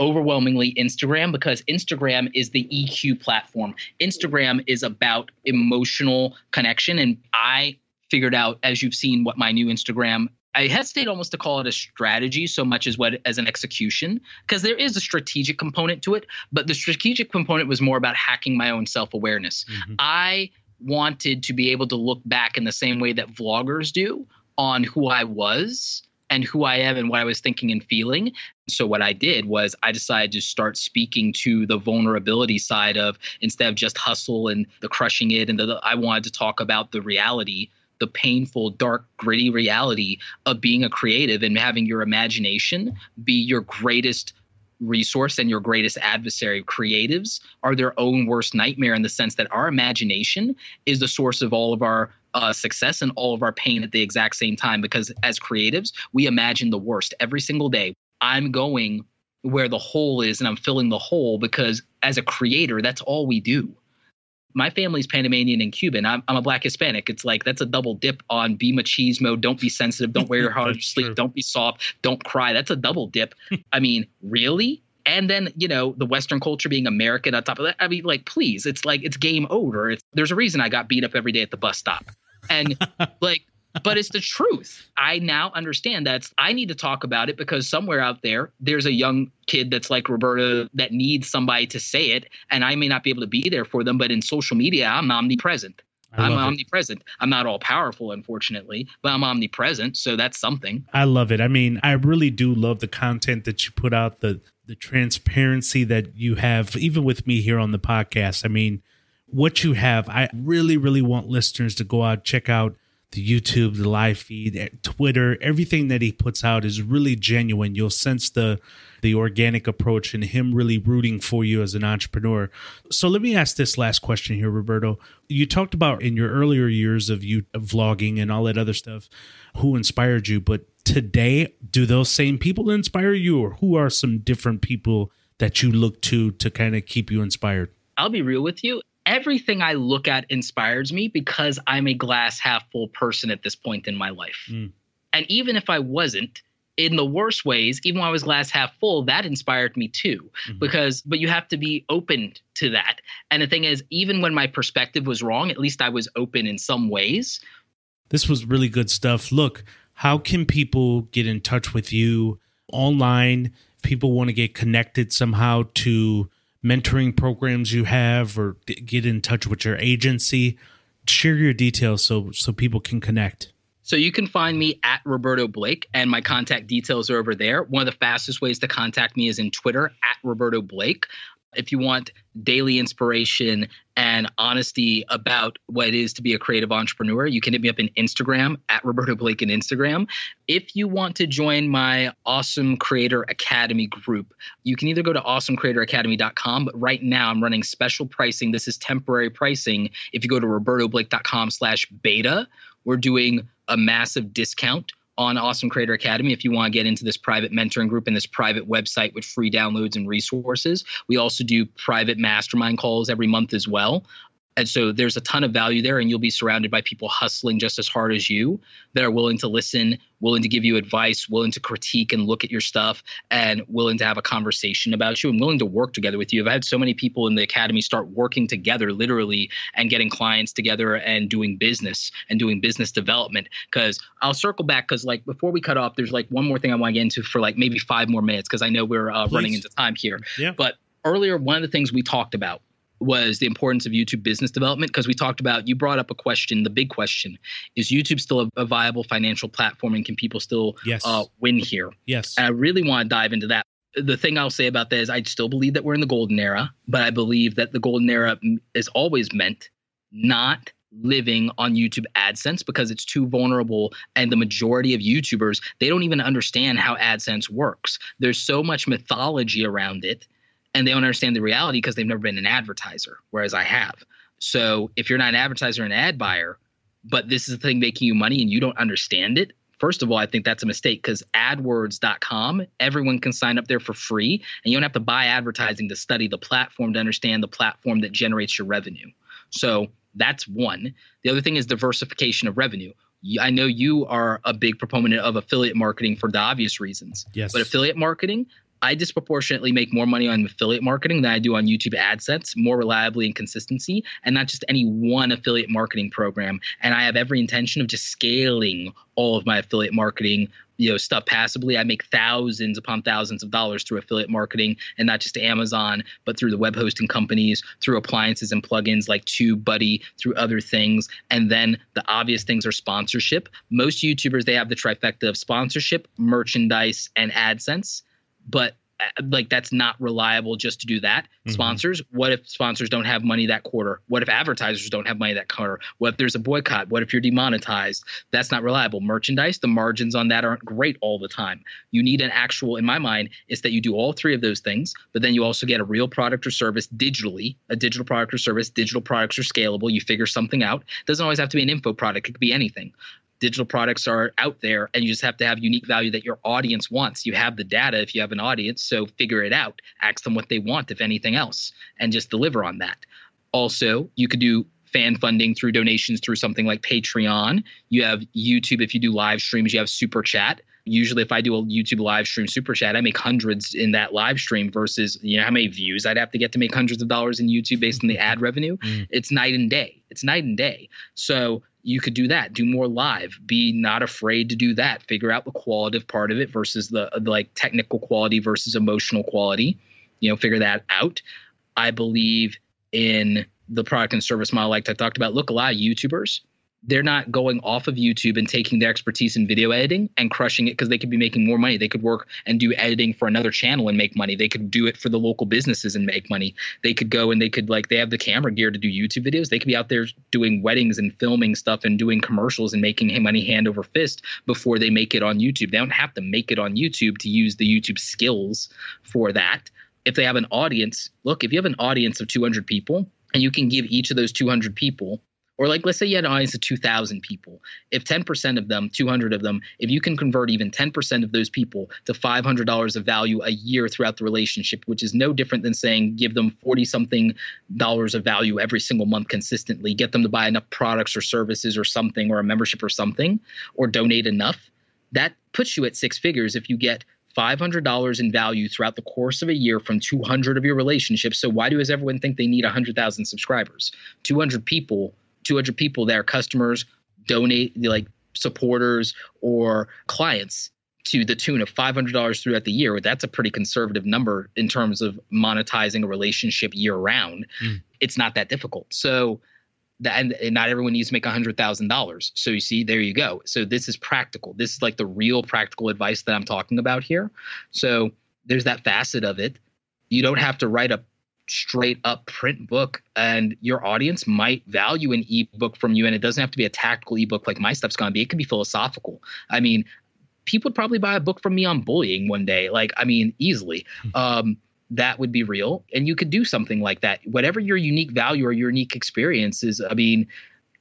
overwhelmingly Instagram because Instagram is the EQ platform. Instagram is about emotional connection. And I figured out, as you've seen, what my new Instagram I hesitate almost to call it a strategy so much as what as an execution because there is a strategic component to it, but the strategic component was more about hacking my own self-awareness. Mm-hmm. I wanted to be able to look back in the same way that vloggers do on who I was and who I am and what I was thinking and feeling. So what I did was I decided to start speaking to the vulnerability side of instead of just hustle and the crushing it and the, I wanted to talk about the reality the painful, dark, gritty reality of being a creative and having your imagination be your greatest resource and your greatest adversary. Creatives are their own worst nightmare in the sense that our imagination is the source of all of our uh, success and all of our pain at the exact same time because as creatives, we imagine the worst every single day. I'm going where the hole is and I'm filling the hole because as a creator, that's all we do. My family's Panamanian and Cuban. I'm, I'm a black Hispanic. It's like that's a double dip on be machismo, don't be sensitive, don't wear your heart sleep, don't be soft, don't cry. That's a double dip. I mean, really? And then you know the western culture being american on top of that i mean like please it's like it's game over it's, there's a reason i got beat up every day at the bus stop and like but it's the truth. I now understand that I need to talk about it because somewhere out there, there's a young kid that's like Roberto that needs somebody to say it, and I may not be able to be there for them. But in social media, I'm omnipresent. I'm omnipresent. It. I'm not all powerful, unfortunately, but I'm omnipresent, so that's something. I love it. I mean, I really do love the content that you put out, the the transparency that you have, even with me here on the podcast. I mean, what you have. I really, really want listeners to go out, check out the YouTube, the live feed, eh, Twitter, everything that he puts out is really genuine. You'll sense the the organic approach and him really rooting for you as an entrepreneur. So let me ask this last question here, Roberto. You talked about in your earlier years of you vlogging and all that other stuff, who inspired you, but today, do those same people inspire you, or who are some different people that you look to to kind of keep you inspired? I'll be real with you everything I look at inspires me because I'm a glass half full person at this point in my life. Mm. And even if I wasn't, in the worst ways, even when I was glass half full, that inspired me too. Mm-hmm. Because, but you have to be open to that. And the thing is, even when my perspective was wrong, at least I was open in some ways. This was really good stuff. Look, how can people get in touch with you online? people want to get connected somehow to mentoring programs you have or get in touch with your agency, share your details so so people can connect. So you can find me at Roberto Blake, and my contact details are over there. One of the fastest ways to contact me is in Twitter at Roberto Blake. If you want daily inspiration and honesty about what it is to be a creative entrepreneur, you can hit me up in Instagram at Roberto Blake in Instagram. If you want to join my Awesome Creator Academy group, you can either go to awesomecreatoracademy.com, but right now I'm running special pricing. This is temporary pricing. If you go to robertoblake.com slash beta, we're doing a massive discount on Awesome Creator Academy if you want to get into this private mentoring group and this private website with free downloads and resources. We also do private mastermind calls every month as well. And so there's a ton of value there, and you'll be surrounded by people hustling just as hard as you that are willing to listen, willing to give you advice, willing to critique and look at your stuff, and willing to have a conversation about you and willing to work together with you. I've had so many people in the academy start working together, literally, and getting clients together and doing business and doing business development. Because I'll circle back because, like, before we cut off, there's like one more thing I want to get into for like maybe five more minutes because I know we're uh, running into time here. Yeah. But earlier, one of the things we talked about was the importance of YouTube business development because we talked about you brought up a question. The big question is YouTube still a, a viable financial platform and can people still yes. uh, win here? Yes. And I really want to dive into that. The thing I'll say about that is I still believe that we're in the golden era, but I believe that the golden era is always meant not living on YouTube AdSense because it's too vulnerable and the majority of YouTubers they don't even understand how AdSense works. There's so much mythology around it and they don't understand the reality because they've never been an advertiser, whereas I have. So if you're not an advertiser and an ad buyer, but this is the thing making you money and you don't understand it, first of all, I think that's a mistake because AdWords.com, everyone can sign up there for free, and you don't have to buy advertising to study the platform to understand the platform that generates your revenue. So that's one. The other thing is diversification of revenue. I know you are a big proponent of affiliate marketing for the obvious reasons. Yes. But affiliate marketing, I disproportionately make more money on affiliate marketing than I do on YouTube AdSense, more reliably and consistency, and not just any one affiliate marketing program. And I have every intention of just scaling all of my affiliate marketing you know stuff passively. I make thousands upon thousands of dollars through affiliate marketing and not just amazon but through the web hosting companies through appliances and plugins like tubebuddy through other things. And then the obvious things are sponsorship. Most youtubers they have the trifecta of sponsorship merchandise and adsense but uh, like that's not reliable just to do that. Mm-hmm. Sponsors, what if sponsors don't have money that quarter? What if advertisers don't have money that quarter? What if there's a boycott? What if you're demonetized? That's not reliable. Merchandise, the margins on that aren't great all the time. You need an actual, in my mind, is that you do all three of those things, but then you also get a real product or service digitally, a digital product or service. Digital products are scalable. You figure something out. It doesn't always have to be an info product. It could be anything digital products are out there and you just have to have unique value that your audience wants. You have the data if you have an audience, so figure it out. Ask them what they want, if anything else, and just deliver on that. Also, you could do fan funding through donations through something like Patreon. You have YouTube if you do live streams, you have Super Chat. Usually, if I do a YouTube live stream super chat, I make hundreds in that live stream versus you know how many views I'd have to get to make hundreds of dollars in YouTube based on the ad revenue. Mm. It's night and day. It's night and day. So you could do that do more live be not afraid to do that figure out the qualitative part of it versus the, the like technical quality versus emotional quality you know figure that out. I believe in the product and service model like i talked about. Look a lot of youtubers they're not going off of YouTube and taking their expertise in video editing and crushing it because they could be making more money. They could work and do editing for another channel and make money. They could do it for the local businesses and make money. They could go and they could like they have the camera gear to do YouTube videos. They could be out there doing weddings and filming stuff and doing commercials and making money hand over fist before they make it on YouTube. They don't have to make it on YouTube to use the YouTube skills for that. If they have an audience, look, if you have an audience of 200 people and you can give each of those 200 people or like let's say you had an audience of 2000 people if 10% of them 200 of them if you can convert even 10% of those people to $500 of value a year throughout the relationship which is no different than saying give them 40 something dollars of value every single month consistently get them to buy enough products or services or something or a membership or something or donate enough that puts you at six figures if you get $500 in value throughout the course of a year from 200 of your relationships. So why does everyone think they need 100,000 subscribers? 200 people 200 people that are customers, donate like supporters or clients to the tune of $500 throughout the year, that's a pretty conservative number in terms of monetizing a relationship year round. Mm. It's not that difficult. So, and, and not everyone needs to make $100,000. So you see, there you go. So this is practical. This is like the real practical advice that I'm talking about here. So there's that facet of it. You don't have to write a straight up print book and your audience might value an ebook from you and it doesn't have to be a tactical ebook like my stuff's going to be. It could be philosophical. I mean people would probably buy a book from me on bullying one day like i mean easily. Hmm. um, that would be real and you could do something like that. Whatever your unique value or your unique experience is i mean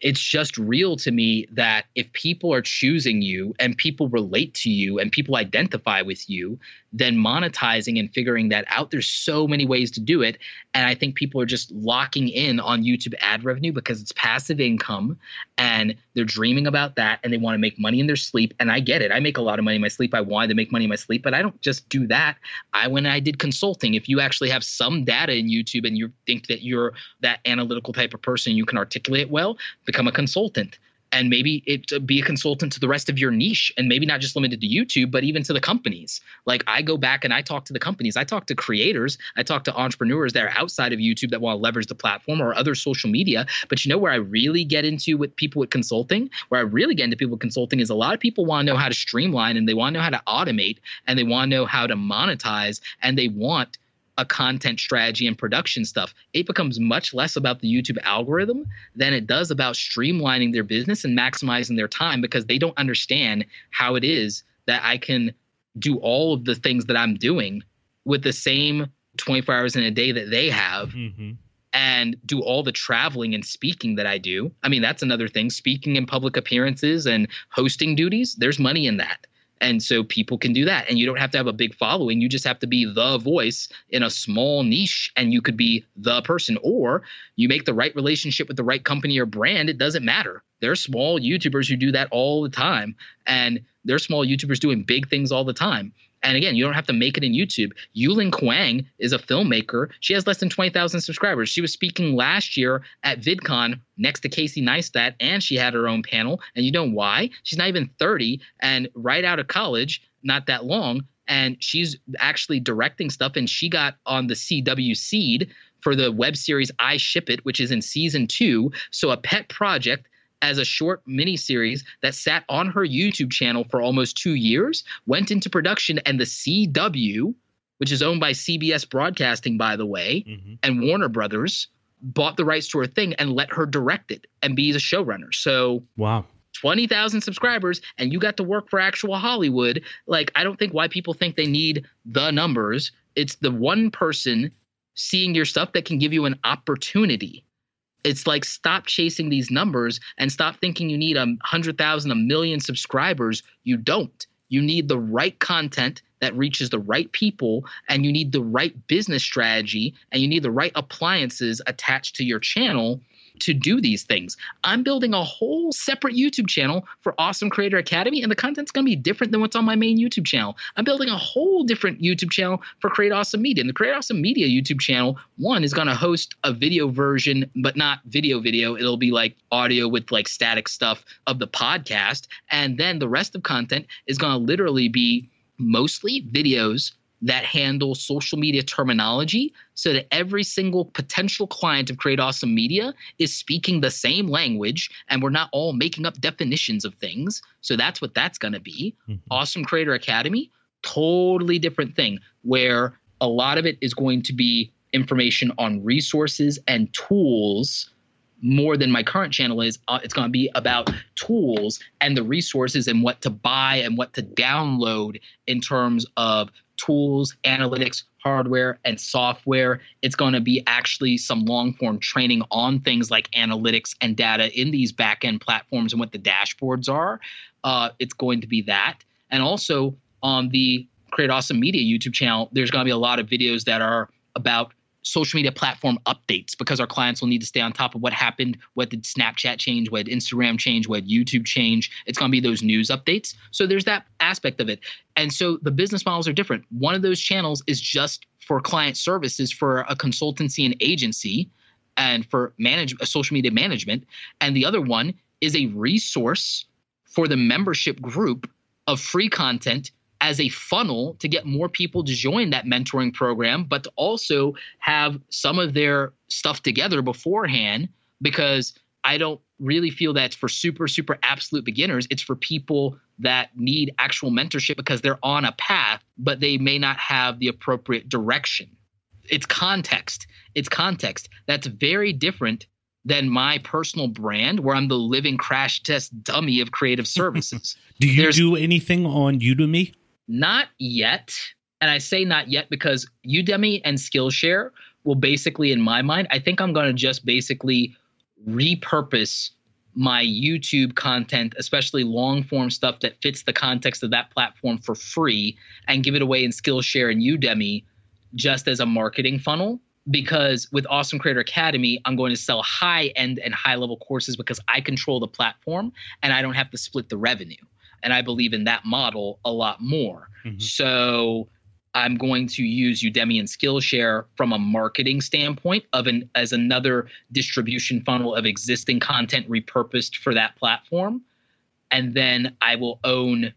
it's just real to me that if people are choosing you and people relate to you and people identify with you, then monetizing and figuring that out, there's so many ways to do it. And I think people are just locking in on YouTube ad revenue because it's passive income and they're dreaming about that and they want to make money in their sleep. And I get it. I make a lot of money in my sleep. I wanted to make money in my sleep, but I don't just do that. I when I did consulting, if you actually have some data in YouTube and you think that you're that analytical type of person, you can articulate well, become a consultant and maybe it be a consultant to the rest of your niche and maybe not just limited to YouTube, but even to the companies. Like I go back and I talk to the companies, I talk to creators, I talk to entrepreneurs that are outside of YouTube that want to leverage the platform or other social media. But you know where I really get into with people with consulting, where I really get into people with consulting is a lot of people want to know how to streamline and they want to know how to automate and they want to know how to monetize and they want a content strategy and production stuff, it becomes much less about the YouTube algorithm than it does about streamlining their business and maximizing their time because they don't understand how it is that I can do all of the things that I'm doing with the same 24 hours in a day that they have. Mm-hmm. And do all the traveling and speaking that I do. I mean, that's another thing. Speaking in public appearances and hosting duties, there's money in that. And so people can do that. And you don't have to have a big following. You just have to be the voice in a small niche and you could be the person. Or you make the right relationship with the right company or brand. It doesn't matter. There are small YouTubers who do that all the time. And there are small YouTubers doing big things all the time. And again, you don't have to make it in YouTube. Yulin Kuang is a filmmaker. She has less than 20,000 subscribers. She was speaking last year at VidCon next to Casey Neistat, and she had her own panel. And you know why? She's not even 30 and right out of college, not that long. And she's actually directing stuff. And she got on the CW seed for the web series I Ship It, which is in season two. So a pet project as a short mini series that sat on her YouTube channel for almost two years, went into production, and the CW, which is owned by CBS Broadcasting, by the way, mm-hmm. and Warner Brothers, bought the rights to her thing and let her direct it and be the showrunner. So, wow. 20,000 subscribers and you got to work for actual Hollywood. Like, I don't think why people think they need the numbers. It's the one person seeing your stuff that can give you an opportunity it's like stop chasing these numbers and stop thinking you need a hundred thousand, a million subscribers. You don't. You need the right content that reaches the right people, and you need the right business strategy, and you need the right appliances attached to your channel to do these things. I'm building a whole separate YouTube channel for Awesome Creator Academy, and the content's going to be different than what's on my main YouTube channel. I'm building a whole different YouTube channel for Create Awesome Media. And the Create Awesome Media YouTube channel, one, is going to host a video version, but not video video. It'll be like audio with like static stuff of the podcast. And then the rest of content is going to literally be mostly videos that handle social media terminology so that every single potential client of Create Awesome Media is speaking the same language and we're not all making up definitions of things. So that's what that's going to be. Mm-hmm. Awesome Creator Academy, totally different thing where a lot of it is going to be information on resources and tools more than my current channel is. Uh, it's going to be about tools and the resources and what to buy and what to download in terms of tools, analytics, hardware, and software. It's going to be actually some long form training on things like analytics and data in these backend platforms and what the dashboards are. Uh, it's going to be that. And also on the Create Awesome Media YouTube channel, there's going to be a lot of videos that are about social media platform updates because our clients will need to stay on top of what happened, what did Snapchat change, what did Instagram change, what did YouTube change. It's going to be those news updates. So there's that aspect of it. And so the business models are different. One of those channels is just for client services for a consultancy and agency and for manage social media management. And the other one is a resource for the membership group of free content as a funnel to get more people to join that mentoring program, but to also have some of their stuff together beforehand because I don't really feel that's for super, super absolute beginners. It's for people that need actual mentorship because they're on a path, but they may not have the appropriate direction. It's context. It's context. That's very different than my personal brand, where I'm the living crash test dummy of creative services. do you There's, do anything on Udemy? Not yet. And I say not yet because Udemy and Skillshare will basically, in my mind, I think I'm going to just basically repurpose my YouTube content, especially long form stuff that fits the context of that platform for free and give it away in Skillshare and Udemy just as a marketing funnel. Because with Awesome Creator Academy, I'm going to sell high end and high level courses because I control the platform and I don't have to split the revenue. And I believe in that model a lot more. Mm-hmm. So I'm going to use Udemy and Skillshare from a marketing standpoint of an as another distribution funnel of existing content repurposed for that platform. And then I will own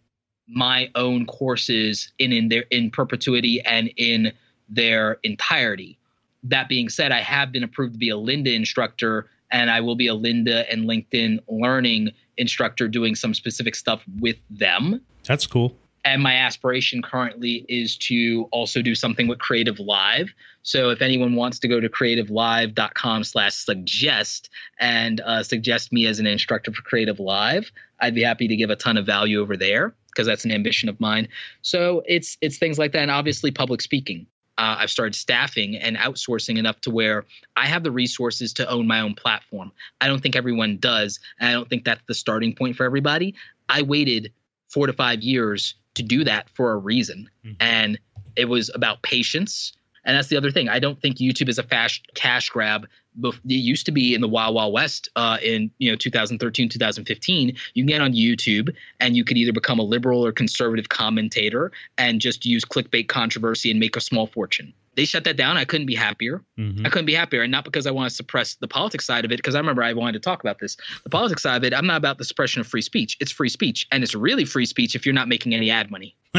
my own courses in, in their in perpetuity and in their entirety. That being said, I have been approved to be a Lynda instructor and I will be a Lynda and LinkedIn learning instructor doing some specific stuff with them. That's cool. And my aspiration currently is to also do something with CreativeLive. So if anyone wants to go to creativelive.com slash suggest and uh, suggest me as an instructor for CreativeLive i'd be happy to give a ton of value over there because that's an ambition of mine. So it's it's things like that and obviously public speaking uh, I've started staffing and outsourcing enough to where I have the resources to own my own platform. I don't think everyone does. And I don't think that's the starting point for everybody. I waited four to five years to do that for a reason. Mm-hmm. And it was about patience. And that's the other thing. I don't think YouTube is a fast cash grab. It used to be in the Wild Wild West uh, in you know 2013, 2015. You can get on YouTube and you could either become a liberal or conservative commentator and just use clickbait controversy and make a small fortune they shut that down. I couldn't be happier. Mm-hmm. I couldn't be happier. And not because I want to suppress the politics side of it, because I remember I wanted to talk about this. The politics side of it, I'm not about the suppression of free speech. It's free speech. And it's really free speech if you're not making any ad money.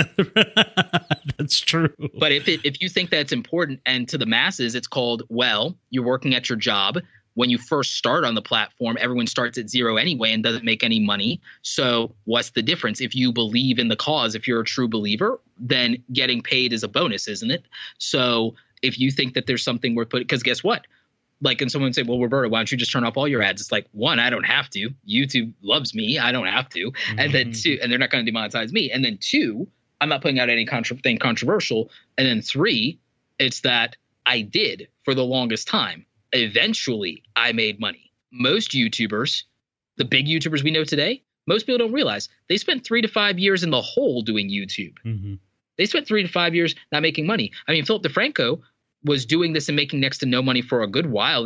That's true. But if it, if you think that's important and to the masses, it's called, well, you're working at your job when you first start on the platform, everyone starts at zero anyway and doesn't make any money. So, what's the difference? If you believe in the cause, if you're a true believer, then getting paid is a bonus, isn't it? So, if you think that there's something worth putting, because guess what? Like, and someone say, well, Roberto, why don't you just turn off all your ads? It's like, one, I don't have to. YouTube loves me. I don't have to. Mm-hmm. And then mm-hmm. two, and they're not going to demonetize me. And then two, I'm not putting out any contra- thing controversial. And then three, it's that I did for the longest time eventually I made money. Most YouTubers, the big YouTubers we know today, most people don't realize they spent three to five years in the hole doing YouTube. Mm-hmm. They spent three to five years not making money. I mean, Philip DeFranco was doing this and making next to no money for a good while.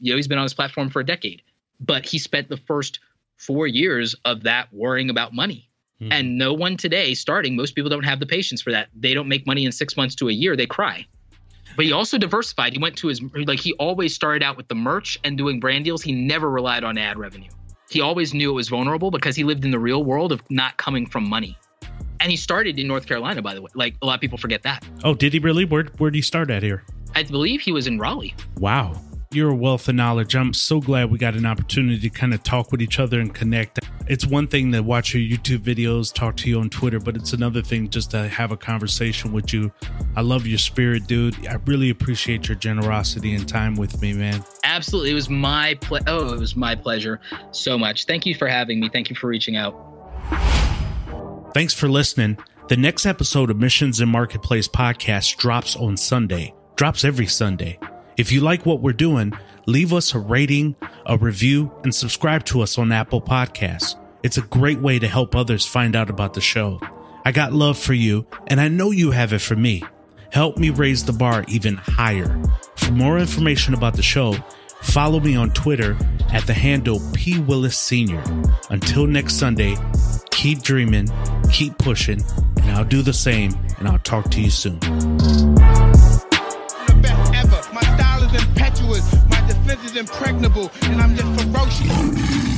You know, he's been on his platform for a decade, but he spent the first four years of that worrying about money. Mm-hmm. And no one today starting, most people don't have the patience for that. They don't make money in six months to a year, they cry. But he also diversified. He went to his like he always started out with the merch and doing brand deals. He never relied on ad revenue. He always knew it was vulnerable because he lived in the real world of not coming from money. And he started in North Carolina, by the way. Like a lot of people forget that. Oh, did he really? Where where did he start at here? I believe he was in Raleigh. Wow. You're a wealth of knowledge. I'm so glad we got an opportunity to kind of talk with each other and connect. It's one thing to watch your YouTube videos, talk to you on Twitter, but it's another thing just to have a conversation with you. I love your spirit, dude. I really appreciate your generosity and time with me, man. Absolutely. It was my ple- oh, it was my pleasure so much. Thank you for having me. Thank you for reaching out. Thanks for listening. The next episode of Missions and Marketplace podcast drops on Sunday. Drops every Sunday. If you like what we're doing, leave us a rating, a review, and subscribe to us on Apple Podcasts. It's a great way to help others find out about the show. I got love for you, and I know you have it for me. Help me raise the bar even higher. For more information about the show, follow me on Twitter at the handle P. Willis Sr. Until next Sunday, keep dreaming, keep pushing, and I'll do the same, and I'll talk to you soon impregnable, and I'm just ferocious.